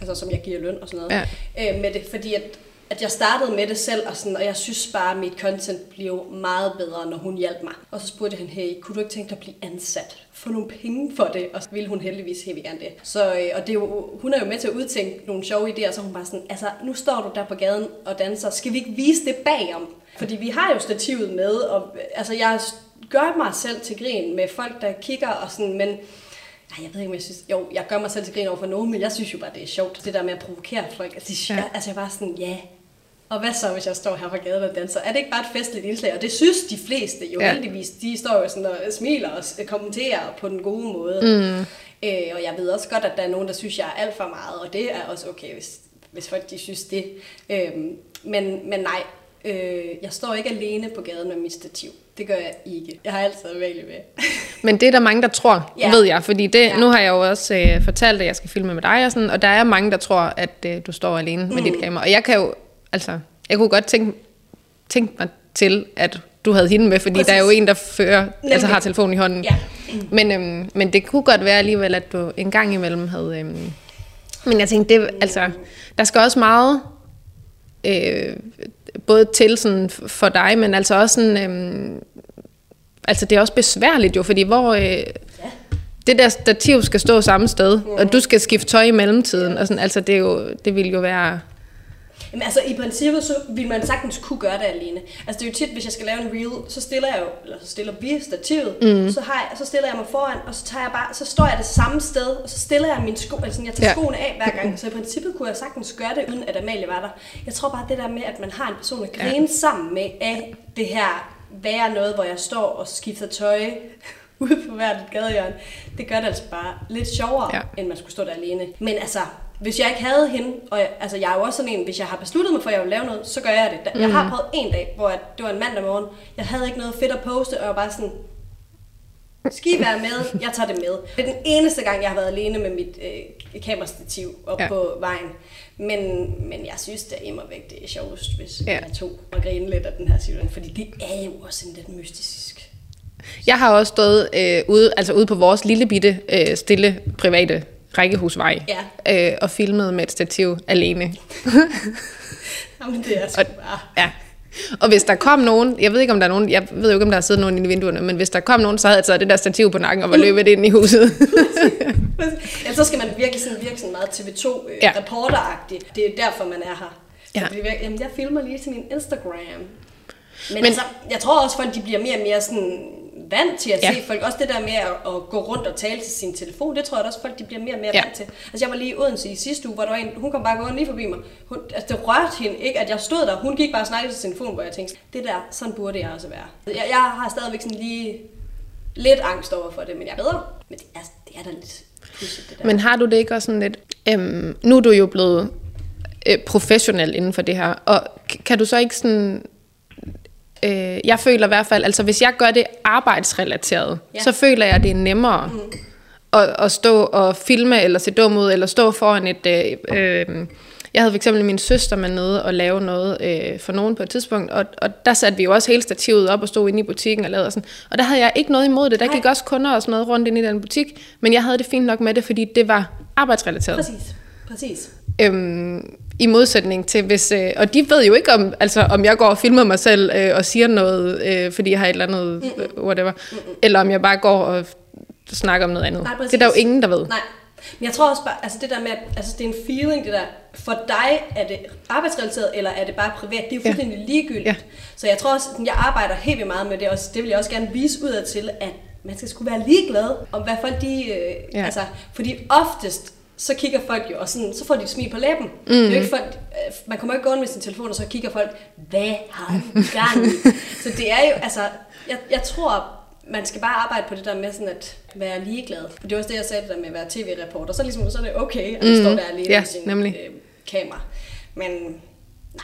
altså som jeg giver løn og sådan noget. Ja. Øh, med det, fordi at, at jeg startede med det selv, og, sådan, og jeg synes bare, at mit content blev meget bedre, når hun hjalp mig. Og så spurgte han, hey, kunne du ikke tænke dig at blive ansat? Få nogle penge for det? Og så ville hun heldigvis helt gerne det. Så, øh, og det er jo, hun er jo med til at udtænke nogle sjove idéer, så hun bare sådan, altså nu står du der på gaden og danser, skal vi ikke vise det bagom? Fordi vi har jo stativet med, og øh, altså jeg gør mig selv til grin med folk, der kigger og sådan, men ej, jeg ved ikke, om jeg synes... Jo, jeg gør mig selv til grin over for nogen, men jeg synes jo bare, det er sjovt. Det der med at provokere folk. Altså, det, Ja. altså jeg bare sådan, ja. Og hvad så, hvis jeg står her på gaden og danser? Er det ikke bare et festligt indslag? Og det synes de fleste jo Ja. heldigvis. De står jo sådan og smiler og kommenterer på den gode måde. Mm. Øh, og jeg ved også godt, at der er nogen, der synes, jeg er alt for meget. Og det er også okay, hvis, hvis folk de synes det. Øhm, men, men nej, øh, jeg står ikke alene på gaden med mit stativ. Det gør jeg ikke. Jeg har altid Amalie med. Men det er der mange, der tror, ja. Ved jeg. Fordi det, ja. Nu har jeg jo også øh, fortalt, at jeg skal filme med dig og sådan, og der er mange, der tror, at øh, du står alene med Mm. dit kamera. Og jeg kan jo, altså, jeg kunne godt tænke, tænke mig til, at du havde hende med, fordi Præcis. der er jo en, der fører, Nemlig. altså har telefonen i hånden. Ja. Men, øhm, men det kunne godt være alligevel, at du en gang imellem havde... Øhm, men jeg tænkte, det, altså, der skal også meget øh, både til sådan for dig, men altså også sådan, øhm, altså det er også besværligt jo, fordi hvor øh, det der stativ skal stå samme sted, og du skal skifte tøj i mellemtiden, og sådan, altså det, er jo, det vil jo være... Jamen altså i princippet, så vil man sagtens kunne gøre det alene. Altså det er jo tit, hvis jeg skal lave en reel, så stiller jeg jo, eller så stiller vi stativet, mm. så, har jeg, så stiller jeg mig foran, og så tager jeg bare, så står jeg det samme sted, og så stiller jeg mine sko, altså jeg tager Ja. skoene af hver gang. Så i princippet kunne jeg sagtens gøre det, uden at Amalie var der. Jeg tror bare det der med, at man har en person at grine ja. sammen med, af det her være noget, hvor jeg står og skifter tøj ude på hvert gadehjørne, det gør det altså bare lidt sjovere, ja. end man skulle stå der alene. Men altså, hvis jeg ikke havde hende, og jeg, altså jeg er jo også sådan en, hvis jeg har besluttet mig for, at jeg vil lave noget, så gør jeg det. Jeg har prøvet en dag, hvor at, det var en mandag morgen, jeg havde ikke noget fedt at poste, og jeg var bare sådan, skal I være med? Jeg tager det med. Det er den eneste gang, jeg har været alene med mit øh, kamerastativ op Ja. på vejen. Men, men jeg synes da immer væk, det er sjovest, hvis Ja. jeg to og grine lidt af den her situation. Fordi det er jo også en lidt mystisk. Jeg har også stået øh, ude, altså ude på vores lille bitte, øh, stille, private rækkehusvej, Ja. øh, og filmet med et stativ alene. Jamen det er sgu bare... Ja. Og hvis der kom nogen, jeg ved ikke om der er nogen, jeg ved jo ikke om der har siddet nogen inde i vinduerne, men hvis der kom nogen, så havde jeg taget det der stativ på nakken og var løbet ind i huset. Ja, så skal man virkelig sådan virke sådan meget TV2 øh, Ja. Det er derfor, man er her. Ja. Virker, jamen, jeg filmer lige til min Instagram. Men, Men- Men altså, jeg tror også, folk de bliver mere og mere sådan vant til at Ja. se folk. Også det der med at, at, gå rundt og tale til sin telefon, det tror jeg også, folk de bliver mere og mere Ja. vant til. Altså jeg var lige i Odense i sidste uge, hvor der var en, hun kom bare gående lige forbi mig. Hun, altså det rørte hende ikke, at jeg stod der. Hun gik bare og snakkede til sin telefon, hvor jeg tænkte, det der, sådan burde jeg også være. Jeg, jeg har stadigvæk sådan lige lidt angst over for det, men jeg er bedre. Men det er, det er da lidt pudsigt, det der. Men har du det ikke også sådan lidt... Øhm, nu er du jo blevet øh, professionel inden for det her, og kan du så ikke sådan... Øh, jeg føler i hvert fald, altså hvis jeg gør det arbejdsrelateret, ja. Så føler jeg, det er nemmere mm. at, at stå og filme, eller se dum ud, eller stå foran et... Øh, øh, jeg havde for eksempel min søster med nede og lave noget øh, for nogen på et tidspunkt, og, og der satte vi jo også hele stativet op og stod inde i butikken og lavede sådan. Og der havde jeg ikke noget imod det. Der gik også kunder og sådan noget rundt ind i den butik, men jeg havde det fint nok med det, fordi det var arbejdsrelateret. Præcis, præcis. Øhm, I modsætning til hvis... Øh, og de ved jo ikke, om, altså, om jeg går og filmer mig selv øh, og siger noget, øh, fordi jeg har et eller andet, øh, whatever. Eller om jeg bare går og snakker om noget andet. Nej, det er der jo ingen, der ved. Nej. Men jeg tror også bare, altså det der med, at altså det er en feeling, det der. For dig, er det arbejdsrelateret, eller er det bare privat? Det er jo Ja. fuldstændig ligegyldigt. Ja. Så jeg tror også, at jeg arbejder helt vildt meget med det, og det vil jeg også gerne vise udad til, at man skal sgu være ligeglad om, hvad folk de... Øh, Ja. ja. Altså, fordi oftest, så kigger folk jo, og sådan, så får de et smil på læben. Mm. Det er jo ikke folk, øh, man kommer ikke gående med sin telefon, og så kigger folk, hvad har du gang i? så det er jo, altså, jeg, jeg tror, man skal bare arbejde på det der med sådan at være ligeglad. For det var også det, jeg sagde det der med at være tv-reporter. Så, ligesom, så er det okay, at man Mhm. står der alene Ja, med sin nemlig. øh, kamera. Men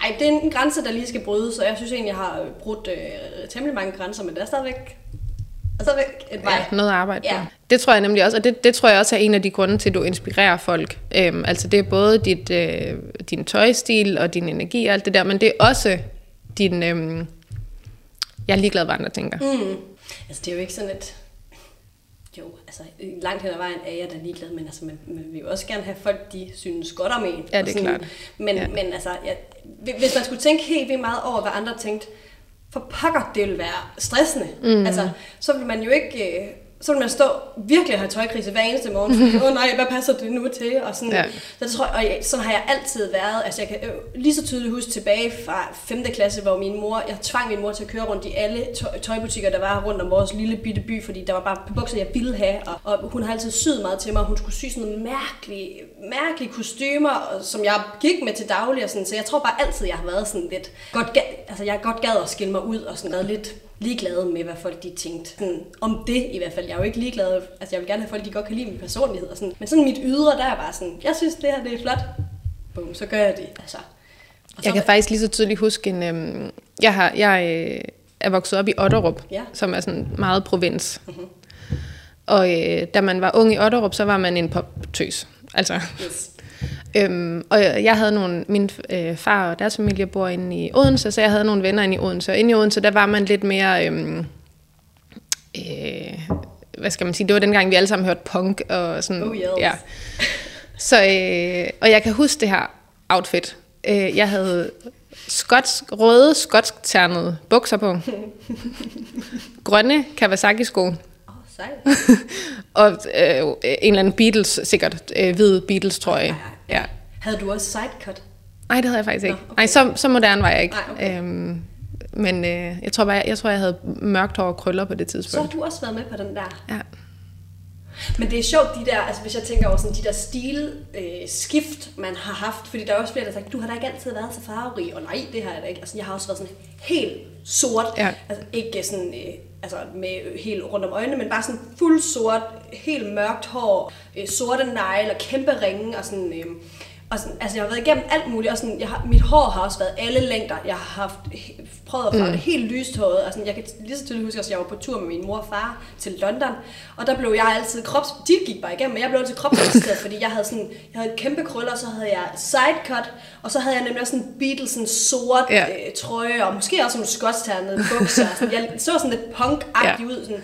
nej, det er en grænse, der lige skal brydes, og jeg synes egentlig, jeg har brudt øh, temmelig mange grænser, men der er stadigvæk, der er stadigvæk et vej. Ja, noget at arbejde Ja. på. Det tror jeg nemlig også, og det, det tror jeg også er en af de grunde til, at du inspirerer folk. Øhm, altså det er både dit, øh, din tøjstil og din energi og alt det der, men det er også din... Øh, jeg er ligeglad, hvad andre tænker. Mm. Altså, det er jo ikke sådan et... Jo, altså, langt hen ad vejen er jeg da ligeglad, men altså, man, man vil jo også gerne have folk, de synes godt om en. Ja, og det er sådan. klart. Men, ja. men altså, jeg, hvis man skulle tænke helt vildt meget over, hvad andre tænkte, for pokker, det ville være stressende. Mm. Altså, så vil man jo ikke... Så vil man stå virkelig og have tøjkrise hver eneste morgen. Åh oh, nej, hvad passer det nu til? Og sådan, Ja. så det tror jeg, og jeg, sådan har jeg altid været. Altså, jeg kan øh, lige så tydeligt huske tilbage fra 5. klasse, hvor min mor, jeg tvang min mor til at køre rundt i alle tøj, tøjbutikker, der var rundt om vores lille bitte by, fordi der var bare bukser, jeg ville have. Og, og hun har altid syet meget til mig, og hun skulle sy sådan nogle mærkelige, mærkelige kostymer, som jeg gik med til daglig. Og sådan, så jeg tror bare altid, jeg har været sådan lidt, godt altså jeg godt gad at skille mig ud, og sådan været lidt ligeglad med, hvad folk de tænkte. Sådan, om det i hvert fald. Jeg er jo ikke ligeglad. Altså, jeg vil gerne have folk, de godt kan lide min personlighed. Og sådan. Men sådan mit ydre, der er bare sådan, jeg synes, det her det er flot. Boom, så gør jeg det. Altså. Og så, Jeg kan faktisk lige så tydeligt huske en... Øhm, jeg, har, jeg øh, er vokset op i Otterup, Ja. som er sådan meget provins. Mm-hmm. Og øh, da man var ung i Otterup, så var man en poptøs. Altså, yes. Øhm, og jeg havde nogle, min øh, far og deres familie bor inde i Odense, så jeg havde nogle venner inde i Odense. Og inde i Odense, der var man lidt mere, øhm, øh, hvad skal man sige, det var dengang, vi alle sammen hørte punk og sådan. Oh, yes. ja. Så, øh, og jeg kan huske det her outfit. Øh, jeg havde skotsk, røde, skotsk ternede bukser på. Grønne Kawasaki-sko. Oh, og øh, en eller anden Beatles, sikkert øh, hvid Beatles, tror jeg. Ja. Havde du også sidecut? Nej, det havde jeg faktisk ikke. Nå, okay. Nej, så, så moderne var jeg ikke. Nej, okay. Øhm, men øh, jeg, tror bare, jeg, jeg tror, jeg havde mørkt hår og krøller på det Så har tidspunkt. du også været med på den der. Ja. Men det er sjovt, de der, altså hvis jeg tænker over sådan de der stil øh, man har haft, fordi der er også flere, der har sagt, du har da ikke altid været så farverig, og nej, det har jeg da ikke. Altså jeg har også været sådan helt sort, Ja. altså ikke sådan, øh, altså med helt rundt om øjnene, men bare sådan fuld sort, helt mørkt hår, øh, sorte negle og kæmpe ringe, og sådan, øh, og sådan, altså jeg har været igennem alt muligt, og sådan, jeg har, mit hår har også været alle længder. Jeg har haft, prøvet at farve mm. det helt lyst håret. Altså, jeg kan lige så tydeligt huske, at jeg var på tur med min mor og far til London, og der blev jeg altid krops... De gik bare igennem, men jeg blev altid kropsvisiteret, fordi jeg havde sådan, jeg havde kæmpe krøller, så havde jeg sidecut, og så havde jeg nemlig også sådan Beatles sådan sort Ja. øh, trøje, og måske også nogle skotsternede bukser. Sådan, jeg så sådan lidt punk-agtig Ja. ud, sådan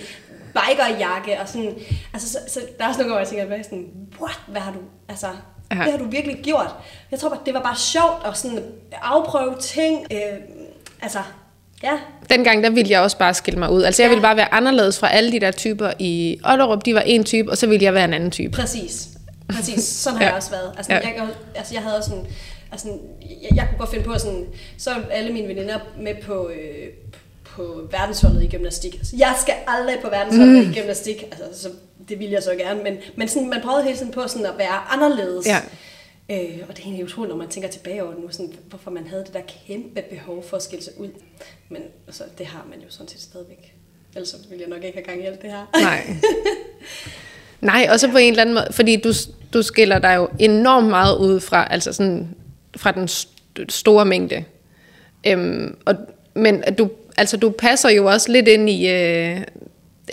bikerjakke, og sådan, altså, så, så, der er også nogle gange, hvor jeg tænker, sådan, what, hvad har du, altså, Ja. det har du virkelig gjort. Jeg tror bare, det var bare sjovt at sådan afprøve ting, øh, altså, ja, Dengang, der ville jeg også bare skille mig ud. Altså, jeg Ja. ville bare være anderledes fra alle de der typer i Ollerup. De var en type, og så ville jeg være en anden type. Præcis. Præcis. Sådan har Ja. jeg også været. Altså, Ja. jeg, altså, jeg havde også sådan, altså, jeg, jeg kunne godt finde på sådan, så alle mine veninder med på, øh, på verdensholdet i gymnastik. Altså, jeg skal aldrig på verdensholdet mm. i gymnastik. Altså, så, det ville jeg så gerne. Men, men sådan, man prøvede hele tiden på sådan at være anderledes. Ja. Øh, og det er egentlig utroligt, når man tænker tilbage over det nu, sådan, hvorfor man havde det der kæmpe behov for at skille sig ud. Men altså, det har man jo sådan set stadigvæk. Ellers ville jeg nok ikke have gang i alt det her. Nej. Nej, også på en eller anden måde, fordi du, du skiller dig jo enormt meget ud fra, altså sådan, fra den st- store mængde. Øhm, og, men du, altså, du passer jo også lidt ind i... Øh,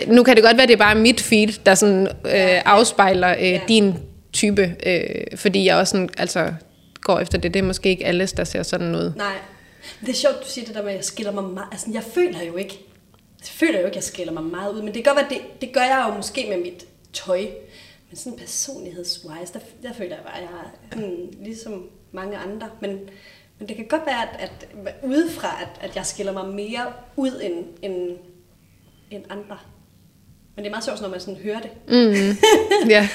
nu kan det godt være, det er bare mit feed, der sådan, øh, afspejler øh, din type, øh, fordi jeg også sådan, altså, går efter det. Det er måske ikke alles, der ser sådan ud. Nej. Det er sjovt, du siger det der med, at jeg skiller mig meget. Altså, jeg føler jo ikke, jeg føler jo ikke, at jeg skiller mig meget ud. Men det kan godt være, det, det gør jeg jo måske med mit tøj. Men sådan personlighedswise, der, der føler jeg bare, at jeg er hmm, ligesom mange andre. Men, men det kan godt være, at, at udefra, at, at jeg skiller mig mere ud end, end, end andre. Men det er meget sjovt, når man sådan hører det. Mm. ja.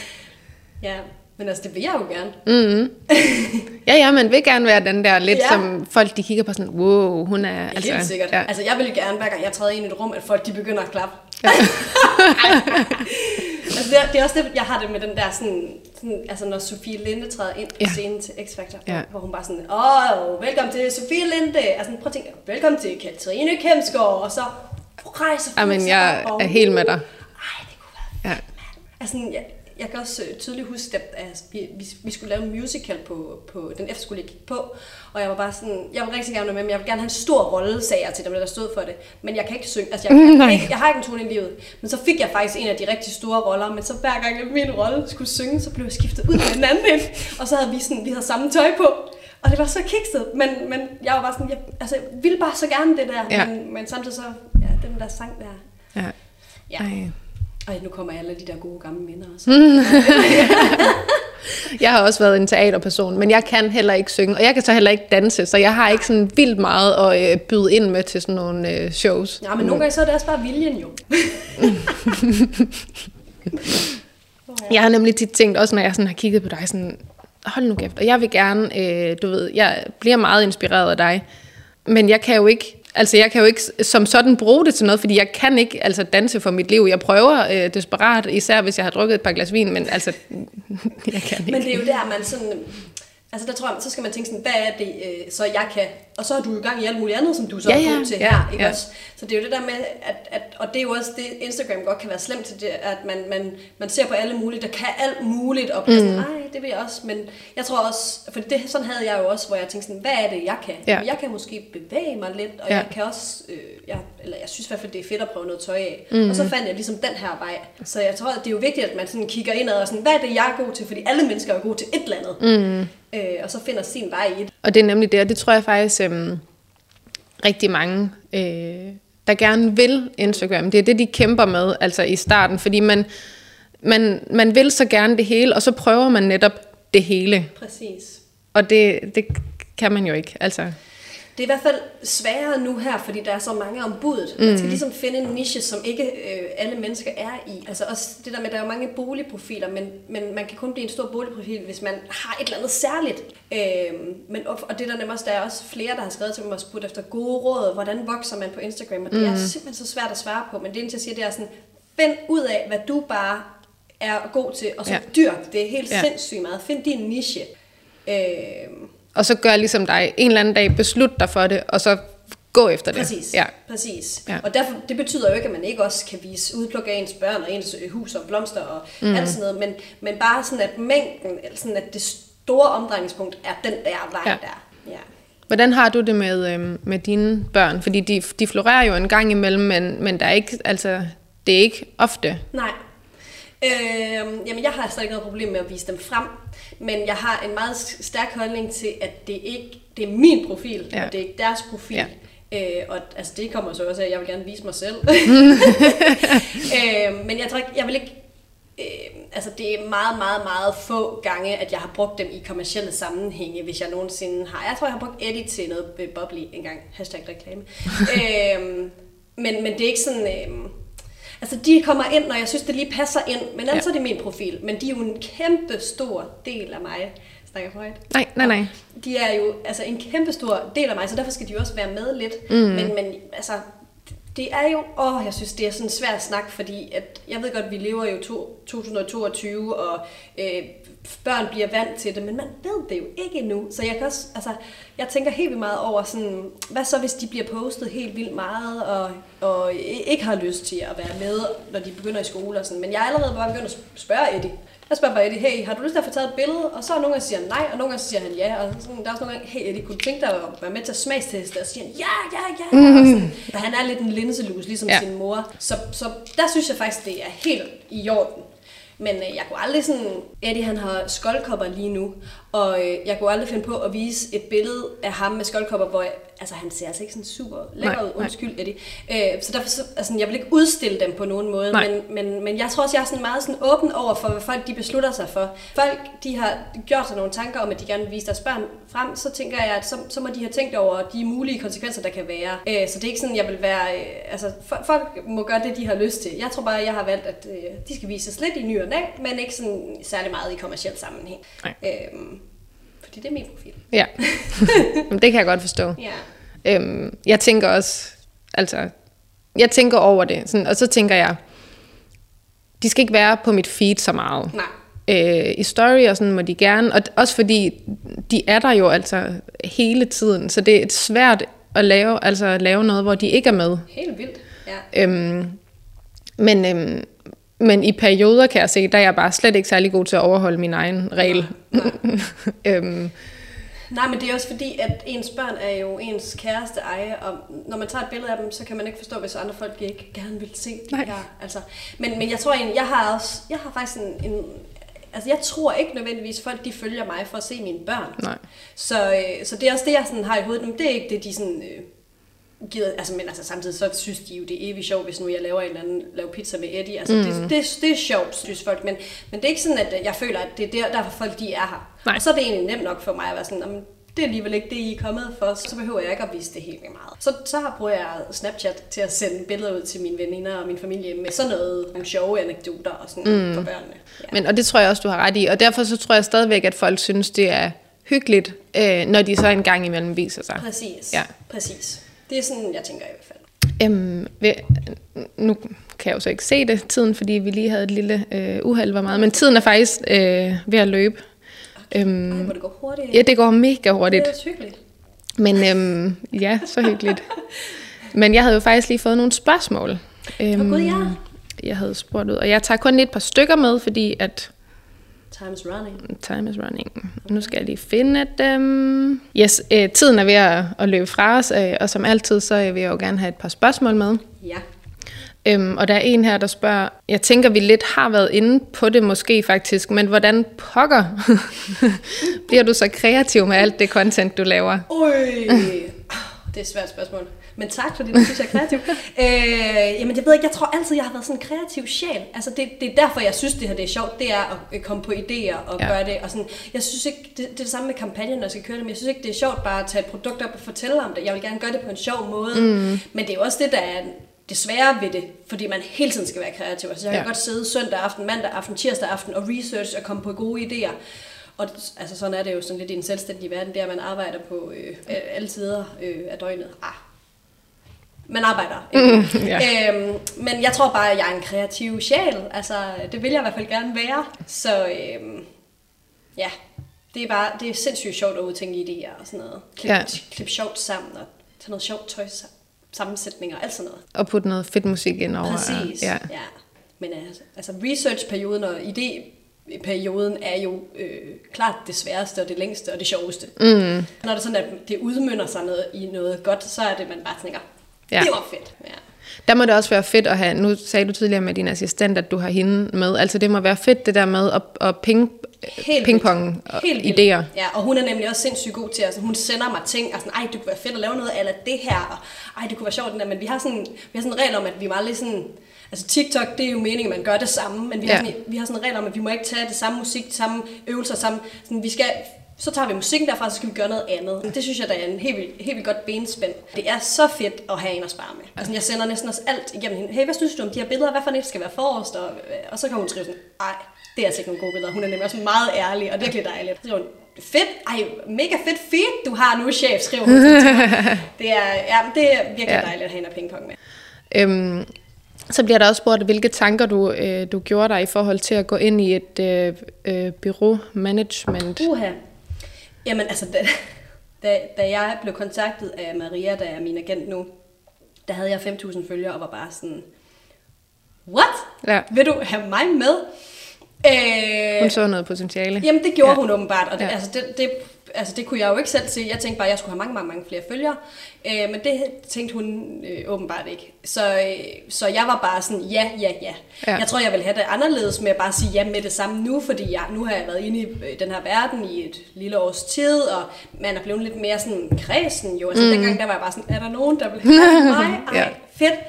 Ja, men altså, det vil jeg jo gerne. Mm. ja, ja, man vil gerne være den der lidt, ja. Ja. som folk de kigger på sådan, wow, hun er... Altså, Helt sikkert. Ja. Ja. Altså, jeg vil jo gerne, hver gang jeg træder ind i et rum, at folk de begynder at klappe. altså, det, er, det er også det, jeg har det med den der sådan, sådan altså når Sofie Linde træder ind på Ja. ja. scenen til X-Factor, Ja. ja. hvor hun bare sådan, åh, velkommen til Sofie Linde, altså prøv at tænke, velkommen til Katrine Kemsgaard, og så rejser Jamen, sig jeg er helt med dig. Ej, det kunne være Ja. Altså, jeg, jeg kan også øh, tydeligt huske, at altså, vi, vi, skulle lave en musical på, på den efterskole, jeg gik på. Og jeg var bare sådan, jeg vil rigtig gerne være med, men jeg vil gerne have en stor rolle, sagde jeg til dem, der stod for det. Men jeg kan ikke synge, altså jeg, Nej. kan ikke, jeg har ikke en tone i livet. Men så fik jeg faktisk en af de rigtig store roller, men så hver gang min rolle skulle synge, så blev jeg skiftet ud med en anden en. Og så havde vi sådan, vi havde samme tøj på. Og det var så kikset, men, men jeg var bare sådan, jeg, altså, jeg ville bare så gerne det der, Ja. men, men samtidig så, ja, den der sang der, Ja. ja. Ej. Og nu kommer alle de der gode gamle minder også. Jeg har også været en teaterperson, men jeg kan heller ikke synge, og jeg kan så heller ikke danse, så jeg har ikke sådan vildt meget at øh, byde ind med til sådan nogle øh, shows. Ja, men nogle gange så er det også bare viljen jo. Jeg har nemlig tit tænkt, også når jeg sådan har kigget på dig, sådan, hold nu kæft, og jeg vil gerne, øh, du ved, jeg bliver meget inspireret af dig, men jeg kan jo ikke, altså jeg kan jo ikke som sådan bruge det til noget, fordi jeg kan ikke altså danse for mit liv. Jeg prøver øh, desperat, især hvis jeg har drukket et par glas vin, men altså, jeg kan ikke. Men det er jo der, man sådan... Altså der tror jeg, så skal man tænke sådan, hvad er det, øh, så jeg kan... Og så er du i gang i alt muligt andet, som du så Ja, er god til ja, her, ikke ja. også? Så det er jo det der med, at, at, og det er jo også det, Instagram godt kan være slemt til, det, at man, man, man ser på alle mulige, der kan alt muligt, og bliver sådan, Mm. nej, det vil jeg også, men jeg tror også, for det, sådan havde jeg jo også, hvor jeg tænkte sådan, hvad er det, jeg kan? Ja. Jeg kan måske bevæge mig lidt, og Ja. jeg kan også, øh, jeg, eller jeg synes i hvert fald, det er fedt at prøve noget tøj af. Mm. Og så fandt jeg ligesom den her vej. Så jeg tror, at det er jo vigtigt, at man sådan kigger indad og sådan, hvad er det, jeg er god til? Fordi alle mennesker er gode til et eller andet. Mm. Øh, og så finder sin vej i det. Og det er nemlig det, og det tror jeg faktisk øhm, rigtig mange, øh, der gerne vil Instagram. Det er det, de kæmper med altså i starten, fordi man, man, man vil så gerne det hele, og så prøver man netop det hele. Præcis. Og det, det kan man jo ikke. Altså. Det er i hvert fald sværere nu her, fordi der er så mange om budet. Man skal ligesom finde en niche, som ikke øh, alle mennesker er i. Altså også det der med, at der er jo mange boligprofiler, men, men man kan kun blive en stor boligprofil, hvis man har et eller andet særligt. Øh, men, og, det der nemmest, der er også flere, der har skrevet til mig og spurgt efter gode råd, hvordan vokser man på Instagram, og det er simpelthen så svært at svare på. Men det eneste, jeg siger, det er sådan, find ud af, hvad du bare er god til, og så Ja. dyrk det er helt ja. sindssygt meget. Find din niche. Øh, Og så gør ligesom dig. En eller anden dag beslut dig for det, og så gå efter det. Præcis, Ja. præcis. Ja. Og derfor, det betyder jo ikke, at man ikke også kan vise udpluk af ens børn og ens øh, hus og blomster og mm. alt sådan noget, men, men bare sådan, at mængden, eller sådan, at det store omdrejningspunkt er den der vej Ja. der. Ja. Hvordan har du det med, øhm, med dine børn? Fordi de, de florerer jo en gang imellem, men, men der er ikke, altså, det er ikke ofte. Nej. Øh, jamen, jeg har slet ikke noget problem med at vise dem frem, men jeg har en meget stærk holdning til, at det ikke det er min profil, Ja. og det er ikke deres profil. Ja. Øh, og altså, det kommer så også af, at jeg vil gerne vise mig selv. øh, men jeg tror ikke, jeg vil ikke... Øh, altså, det er meget, meget, meget få gange, at jeg har brugt dem i kommercielle sammenhænge, hvis jeg nogensinde har. Jeg tror, jeg har brugt Eddie til noget bubbly engang. Hashtag reklame. øh, men, men det er ikke sådan... Øh, Altså, de kommer ind, når jeg synes, det lige passer ind. Men ellers Ja. er det min profil. Men de er jo en kæmpe stor del af mig. Snakker jeg højt? Nej, nej, nej. De er jo altså, en kæmpe stor del af mig, så derfor skal de også være med lidt. Mm. Men, men altså, det er jo... Åh, jeg synes, det er sådan en svær snak, fordi at, jeg ved godt, vi lever jo to, 2022, og øh, børn bliver vant til det, men man ved det jo ikke endnu. Så jeg kan også, altså, jeg tænker helt vildt meget over sådan, hvad så hvis de bliver postet helt vildt meget, og, og ikke har lyst til at være med, når de begynder i skole og sådan. Men jeg er allerede bare begyndt at spørge Eddie, jeg spørger bare Eddie, hey, har du lyst til at få taget et billede? Og så er nogle gange siger han nej, og nogle gange siger han ja. Og sådan, der er også nogle gange, hey Eddie, kunne du tænke dig at være med til at smagsteste? Og så siger han ja, ja, ja. Og sådan, og han er lidt en linselus, ligesom ja. sin mor. Så, så der synes jeg faktisk, det er helt i orden. Men øh, jeg kunne aldrig sådan... Eddie, han har skoldkopper lige nu, og øh, jeg kunne aldrig finde på at vise et billede af ham med skoldkopper, hvor jeg, altså, han ser altså ikke sådan super lækker ud. Undskyld, Eddie. Øh, så derfor, så, altså, jeg vil ikke udstille dem på nogen måde, Nej. men, men, men jeg tror også, jeg er sådan meget sådan åben over for, hvad folk de beslutter sig for. Folk, de har gjort sig nogle tanker om, at de gerne vil vise deres børn frem, så tænker jeg, at så, så må de have tænkt over de mulige konsekvenser, der kan være. Øh, så det er ikke sådan, jeg vil være... Øh, altså, fo- folk må gøre det, de har lyst til. Jeg tror bare, jeg har valgt, at øh, de skal vises lidt i ny og næ, men ikke sådan særlig meget i kommersiel sammenhæng. Nej. Øh, fordi det er min profil. Ja, Jamen, det kan jeg godt forstå. Ja. Øhm, jeg tænker også, altså, jeg tænker over det, sådan, og så tænker jeg, de skal ikke være på mit feed så meget. Nej. Øh, I story og sådan må de gerne, og også fordi de er der jo altså hele tiden, så det er svært at lave, altså lave noget, hvor de ikke er med. Helt vildt. Ja. Øhm, men, øhm, men i perioder kan jeg se, der er jeg bare slet ikke særlig god til at overholde min egen regel. øhm, Nej, men det er også fordi, at ens børn er jo ens kæreste eje, og når man tager et billede af dem, så kan man ikke forstå, hvis andre folk ikke gerne vil se det Nej. her. Altså, men, men jeg tror egentlig, jeg har også, jeg har faktisk en, en altså jeg tror ikke nødvendigvis, folk de følger mig for at se mine børn. Nej. Så, øh, så det er også det, jeg sådan har i hovedet, men det er ikke det, de sådan... Øh, gider, altså, men altså, samtidig så synes de jo, det er evigt sjovt, hvis nu jeg laver en eller anden, laver pizza med Eddie. Altså, mm. det, det, det, er sjovt, synes folk, men, men det er ikke sådan, at jeg føler, at det er der, derfor folk de er her. Nej. Og så er det egentlig nemt nok for mig at være sådan, "Jamen, det er alligevel ikke det, I er kommet for, så behøver jeg ikke at vise det helt vildt meget. Så, så har bruger jeg Snapchat til at sende billeder ud til mine veninder og min familie med sådan noget, nogle sjove anekdoter og sådan mm. for børnene. Ja. Men, og det tror jeg også, du har ret i. Og derfor så tror jeg stadigvæk, at folk synes, det er hyggeligt, øh, når de så en gang imellem viser sig. Præcis, Ja. præcis. Det er sådan, jeg tænker i hvert fald. Øhm, ved, nu kan jeg jo så ikke se det, tiden, fordi vi lige havde et lille øh, uheld, hvor meget. Men tiden er faktisk øh, ved at løbe. Øhm, Ej, hvor det går hurtigt. ja, det går mega hurtigt. Det er hyggeligt. Men øhm, ja, så hyggeligt. Men jeg havde jo faktisk lige fået nogle spørgsmål. Øhm, Åh, gud, ja. Jeg havde spurgt ud, og jeg tager kun et par stykker med, fordi at. Time is running. Time is running. Nu skal jeg lige finde dem. Yes, øh, tiden er ved at, at løbe fra os, øh, og som altid, så vil jeg jo gerne have et par spørgsmål med. Ja. Øhm, og der er en her, der spørger, jeg tænker, vi lidt har været inde på det måske faktisk, men hvordan pokker bliver du så kreativ med alt det content, du laver? Ui, det er et svært spørgsmål. Men tak, fordi du synes, jeg er kreativ. øh, jamen, jeg ved ikke, jeg tror altid, jeg har været sådan en kreativ sjæl. Altså, det, det er derfor, jeg synes, det her det er sjovt. Det er at komme på idéer og ja. gøre det. Og sådan, jeg synes ikke, det, det er det samme med kampagnen, når jeg skal køre det, men jeg synes ikke, det er sjovt bare at tage et produkt op og fortælle om det. Jeg vil gerne gøre det på en sjov måde. Mm. Men det er jo også det, der er det svære ved det, fordi man hele tiden skal være kreativ. Altså, jeg kan ja. godt sidde søndag aften, mandag aften, tirsdag aften og research og komme på gode idéer. Og altså, sådan er det jo sådan lidt i en selvstændig verden, der man arbejder på øh, alle tider øh, af døgnet. Ah, man arbejder. Mm, yeah. øhm, men jeg tror bare, at jeg er en kreativ sjæl. Altså, det vil jeg i hvert fald gerne være. Så øhm, ja, det er bare det er sindssygt sjovt at udtænke idéer og sådan noget. Klip, ja. klip sjovt sammen og tage noget sjovt tøj sammen sammensætninger og alt sådan noget. Og putte noget fedt musik ind over. Præcis, ja. ja. Men altså, altså research-perioden og idé-perioden er jo øh, klart det sværeste og det længste og det sjoveste. Mm. Når det sådan, at det udmynder sig noget, i noget godt, så er det, man bare tænker, ja. det var fedt. Ja. Der må det også være fedt at have, nu sagde du tidligere med din assistent, at du har hende med, altså det må være fedt det der med at, at ping, Helt pingpong og Helt idéer. Ja, og hun er nemlig også sindssygt god til, altså hun sender mig ting, og sådan, ej, det kunne være fedt at lave noget af det her, og ej, det kunne være sjovt, den der, men vi har sådan, vi har sådan en regel om, at vi meget lige sådan, altså TikTok, det er jo meningen, at man gør det samme, men vi, ja. har, sådan, vi har sådan en regel om, at vi må ikke tage det samme musik, samme øvelser, samme, sådan, vi skal, så tager vi musikken derfra, så skal vi gøre noget andet. Det synes jeg, der er en helt vildt, helt vildt godt benspænd. Det er så fedt at have en at spare med. Altså, jeg sender næsten også alt igennem hende. Hey, hvad synes du om de her billeder? Hvad for et skal være forrest? Og, og så kan hun skrive sådan, nej, det er altså ikke nogle gode billeder. Hun er nemlig også meget ærlig og virkelig dejligt. Så hun, fedt, ej, mega fedt feed, du har nu, chef, skriver hun. det er, ja, det er virkelig ja. dejligt at have en pingpong med. Øhm, så bliver der også spurgt, hvilke tanker du, øh, du gjorde dig i forhold til at gå ind i et øh, øh, bureau management. Uha. Jamen altså, da, da, da jeg blev kontaktet af Maria, der er min agent nu, der havde jeg 5.000 følgere og var bare sådan, what? Ja. Vil du have mig med? Øh, hun så noget potentiale. Jamen, det gjorde ja. hun åbenbart, og det, ja. altså, det, det, altså, det kunne jeg jo ikke selv se. Jeg tænkte bare, at jeg skulle have mange, mange, mange flere følgere, øh, men det tænkte hun øh, åbenbart ikke. Så, øh, så jeg var bare sådan, ja, ja, ja, ja. Jeg tror, jeg vil have det anderledes med at bare sige ja med det samme nu, fordi jeg, nu har jeg været inde i øh, den her verden i et lille års tid, og man er blevet lidt mere sådan kredsen jo. Altså, mm. dengang der var jeg bare sådan, er der nogen, der vil have mig? Ej, ja. fedt.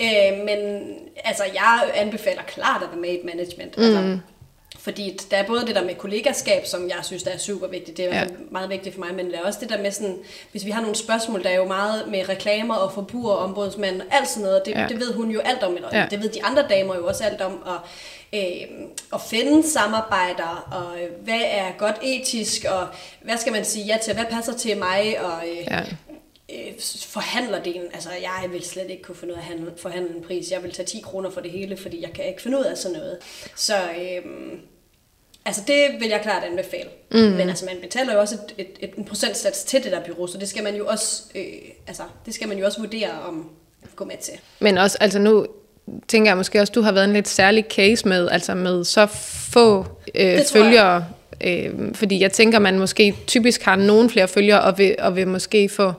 Øh, men altså, jeg anbefaler klart at være med i et management. Altså, mm. Altså, fordi der er både det der med kollegaskab, som jeg synes der er super vigtigt, det er ja. meget vigtigt for mig, men der er også det der med sådan, hvis vi har nogle spørgsmål, der er jo meget med reklamer og forbrugerombudsmand, alt sådan noget, det, ja. det ved hun jo alt om, eller ja. det ved de andre damer jo også alt om, og øh, at finde samarbejder, og øh, hvad er godt etisk, og hvad skal man sige ja til, hvad passer til mig, og øh, ja øh, forhandlerdelen, altså jeg vil slet ikke kunne finde ud af at handle, forhandle en pris. Jeg vil tage 10 kroner for det hele, fordi jeg kan ikke finde ud af sådan noget. Så øh, altså det vil jeg klart anbefale. Mm. Men altså man betaler jo også et, et, et, en procentsats til det der bureau, så det skal man jo også, øh, altså det skal man jo også vurdere om gå med til. Men også, altså nu tænker jeg måske også, du har været en lidt særlig case med, altså med så få øh, følgere, øh, fordi jeg tænker, man måske typisk har nogen flere følgere, og vil, og vil måske få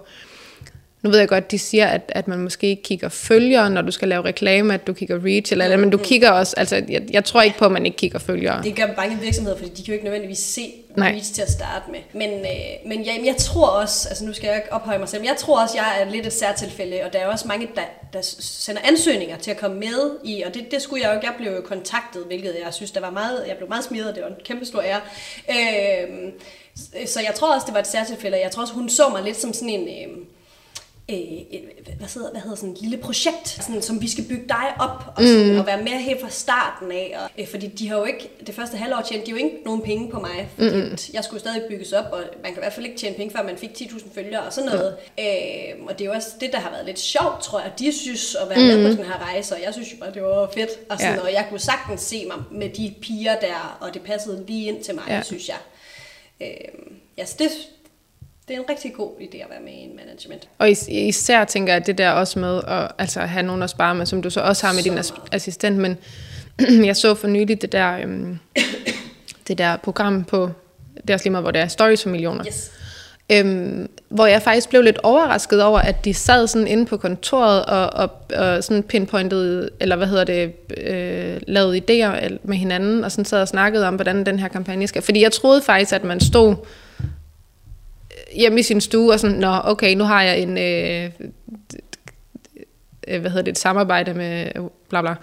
nu ved jeg godt, de siger, at, at man måske ikke kigger følgere, når du skal lave reklame, at du kigger reach, eller, eller men du kigger også, altså jeg, jeg tror ikke på, at man ikke kigger følgere. Det gør mange virksomheder, fordi de kan jo ikke nødvendigvis se Nej. reach til at starte med. Men, øh, men ja, jeg tror også, altså nu skal jeg ikke ophøje mig selv, men jeg tror også, jeg er lidt et særtilfælde, og der er også mange, der, der sender ansøgninger til at komme med i, og det, det skulle jeg jo ikke, jeg blev kontaktet, hvilket jeg synes, der var meget, jeg blev meget smidt, det var en kæmpe stor ære. Øh, så jeg tror også, det var et særtilfælde, jeg tror også, hun så mig lidt som sådan en... Øh, øh, hvad, hedder, hvad hedder sådan et lille projekt, sådan, som vi skal bygge dig op og, sådan, mm. og være med helt fra starten af. Og, øh, fordi de har jo ikke, det første halvår tjente de jo ikke nogen penge på mig, fordi mm. jeg skulle stadig bygges op, og man kan i hvert fald ikke tjene penge, før man fik 10.000 følgere og sådan noget. Mm. Øh, og det er jo også det, der har været lidt sjovt, tror jeg, de synes at være mm. med på den her rejse, og jeg synes jo bare, det var fedt. Og, sådan, ja. og jeg kunne sagtens se mig med de piger der, og det passede lige ind til mig, ja. synes jeg. Øh, ja, så det, det er en rigtig god idé at være med i en management. Og is- især tænker jeg, at det der også med at altså, have nogen at spare med, som du så også har med så. din assistent, men jeg så for nylig det der, øhm, det der program på, det er også lige meget, hvor det er, Stories for Millioner. Yes. Øhm, hvor jeg faktisk blev lidt overrasket over, at de sad sådan inde på kontoret og, og, og sådan pinpointede, eller hvad hedder det, øh, lavede idéer med hinanden, og sådan sad og snakkede om, hvordan den her kampagne skal. Fordi jeg troede faktisk, at man stod hjemme i sin stue og sådan, nå okay, nu har jeg en, øh, øh, hvad hedder det, et samarbejde med bla bla,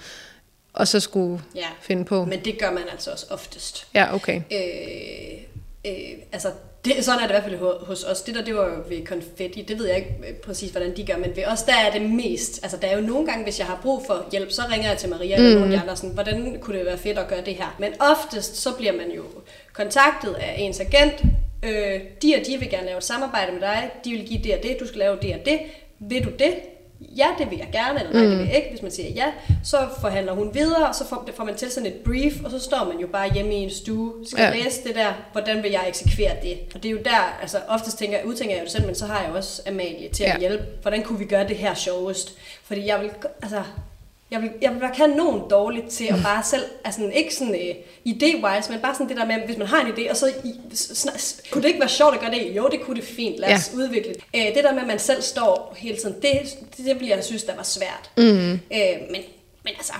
og så skulle Ja. finde på. Men det gør man altså også oftest. Ja, okay. Øh, øh, altså, det, sådan er det i hvert fald ho- hos os. Det der, det var jo ved konfetti. Det ved jeg ikke øh, præcis, hvordan de gør, men ved os, der er det mest... Altså, der er jo nogle gange, hvis jeg har brug for hjælp, så ringer jeg til Maria eller Mm. nogle af de andre, sådan, hvordan kunne det være fedt at gøre det her? Men oftest, så bliver man jo kontaktet af ens agent. Øh, de og de vil gerne lave et samarbejde med dig. De vil give det og det. Du skal lave det og det. Vil du det? Ja, det vil jeg gerne, eller nej, det vil jeg ikke. Hvis man siger ja, så forhandler hun videre, og så får, får man til sådan et brief, og så står man jo bare hjemme i en stue, skal Ja. læse det der, hvordan vil jeg eksekvere det? Og det er jo der, altså oftest tænker, udtænker jeg jo det selv, men så har jeg også Amalie til at Ja. hjælpe. Hvordan kunne vi gøre det her sjovest? Fordi jeg vil, altså, jeg vil, jeg vil være kanon dårligt til at bare selv, altså ikke sådan uh, idé-wise, men bare sådan det der med, hvis man har en idé, og så i, sn- s- kunne det ikke være sjovt at gøre det? Jo, det kunne det fint, lad os ja. udvikle det. Uh, det der med, at man selv står hele tiden, det, det, det ville jeg synes, der var svært. Mm. Uh, men, men altså,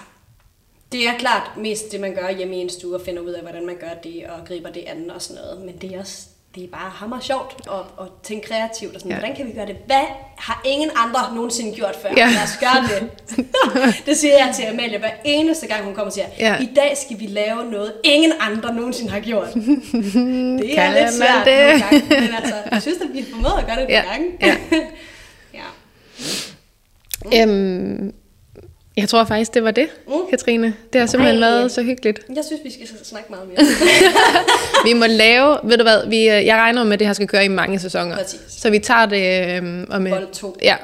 det er klart mest det, man gør hjemme i en stue, og finder ud af, hvordan man gør det, og griber det andet og sådan noget. Men det er også det er bare hammer sjovt at, at tænke kreativt og sådan, Ja. hvordan kan vi gøre det? Hvad har ingen andre nogensinde gjort før? Ja. Lad os gøre det. det siger jeg til Amalie hver eneste gang, hun kommer og siger, Ja. i dag skal vi lave noget, ingen andre nogensinde har gjort. det er Kan lidt svært det? nogle gange, men altså, jeg synes, at vi har formået at gøre det Ja. nogle gange. Ja. ja. Øhm, jeg tror faktisk, det var det, Mm. Katrine. Det har simpelthen Ej. været så hyggeligt. Jeg synes, vi skal snakke meget mere. Vi må lave, ved du hvad, vi, øh, jeg regner med, at det her skal køre i mange sæsoner. Præcis. Så vi tager det øhm, om... Bold to. Ja,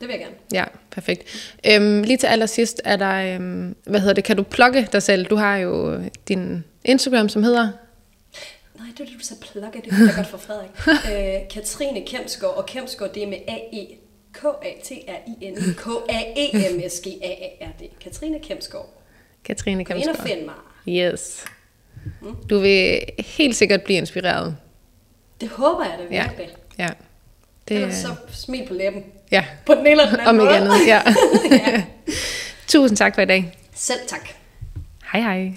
Det vil jeg gerne. ja, perfekt. Øhm, lige til allersidst er der, øhm, hvad hedder det, kan du plukke dig selv? Du har jo din Instagram, som hedder... Nej, det var det, du sagde plukke. Det jeg godt for Frederik. øh, Katrine Kemsgaard, og Kemsgaard, det er med A-E. K-A-T-R-I-N. K-A-E-M-S-G-A-A-R-D. Katrine Kemsgaard. Katrine Gå ind og find mig. Yes. Du vil helt sikkert blive inspireret. Det håber jeg da Ja, virkelig. ja. Det, Det, Ellers så smil på læben. ja, På den eller den anden om ikke måde. andet. Ja. ja. Tusind tak for i dag. Selv tak. Hej hej.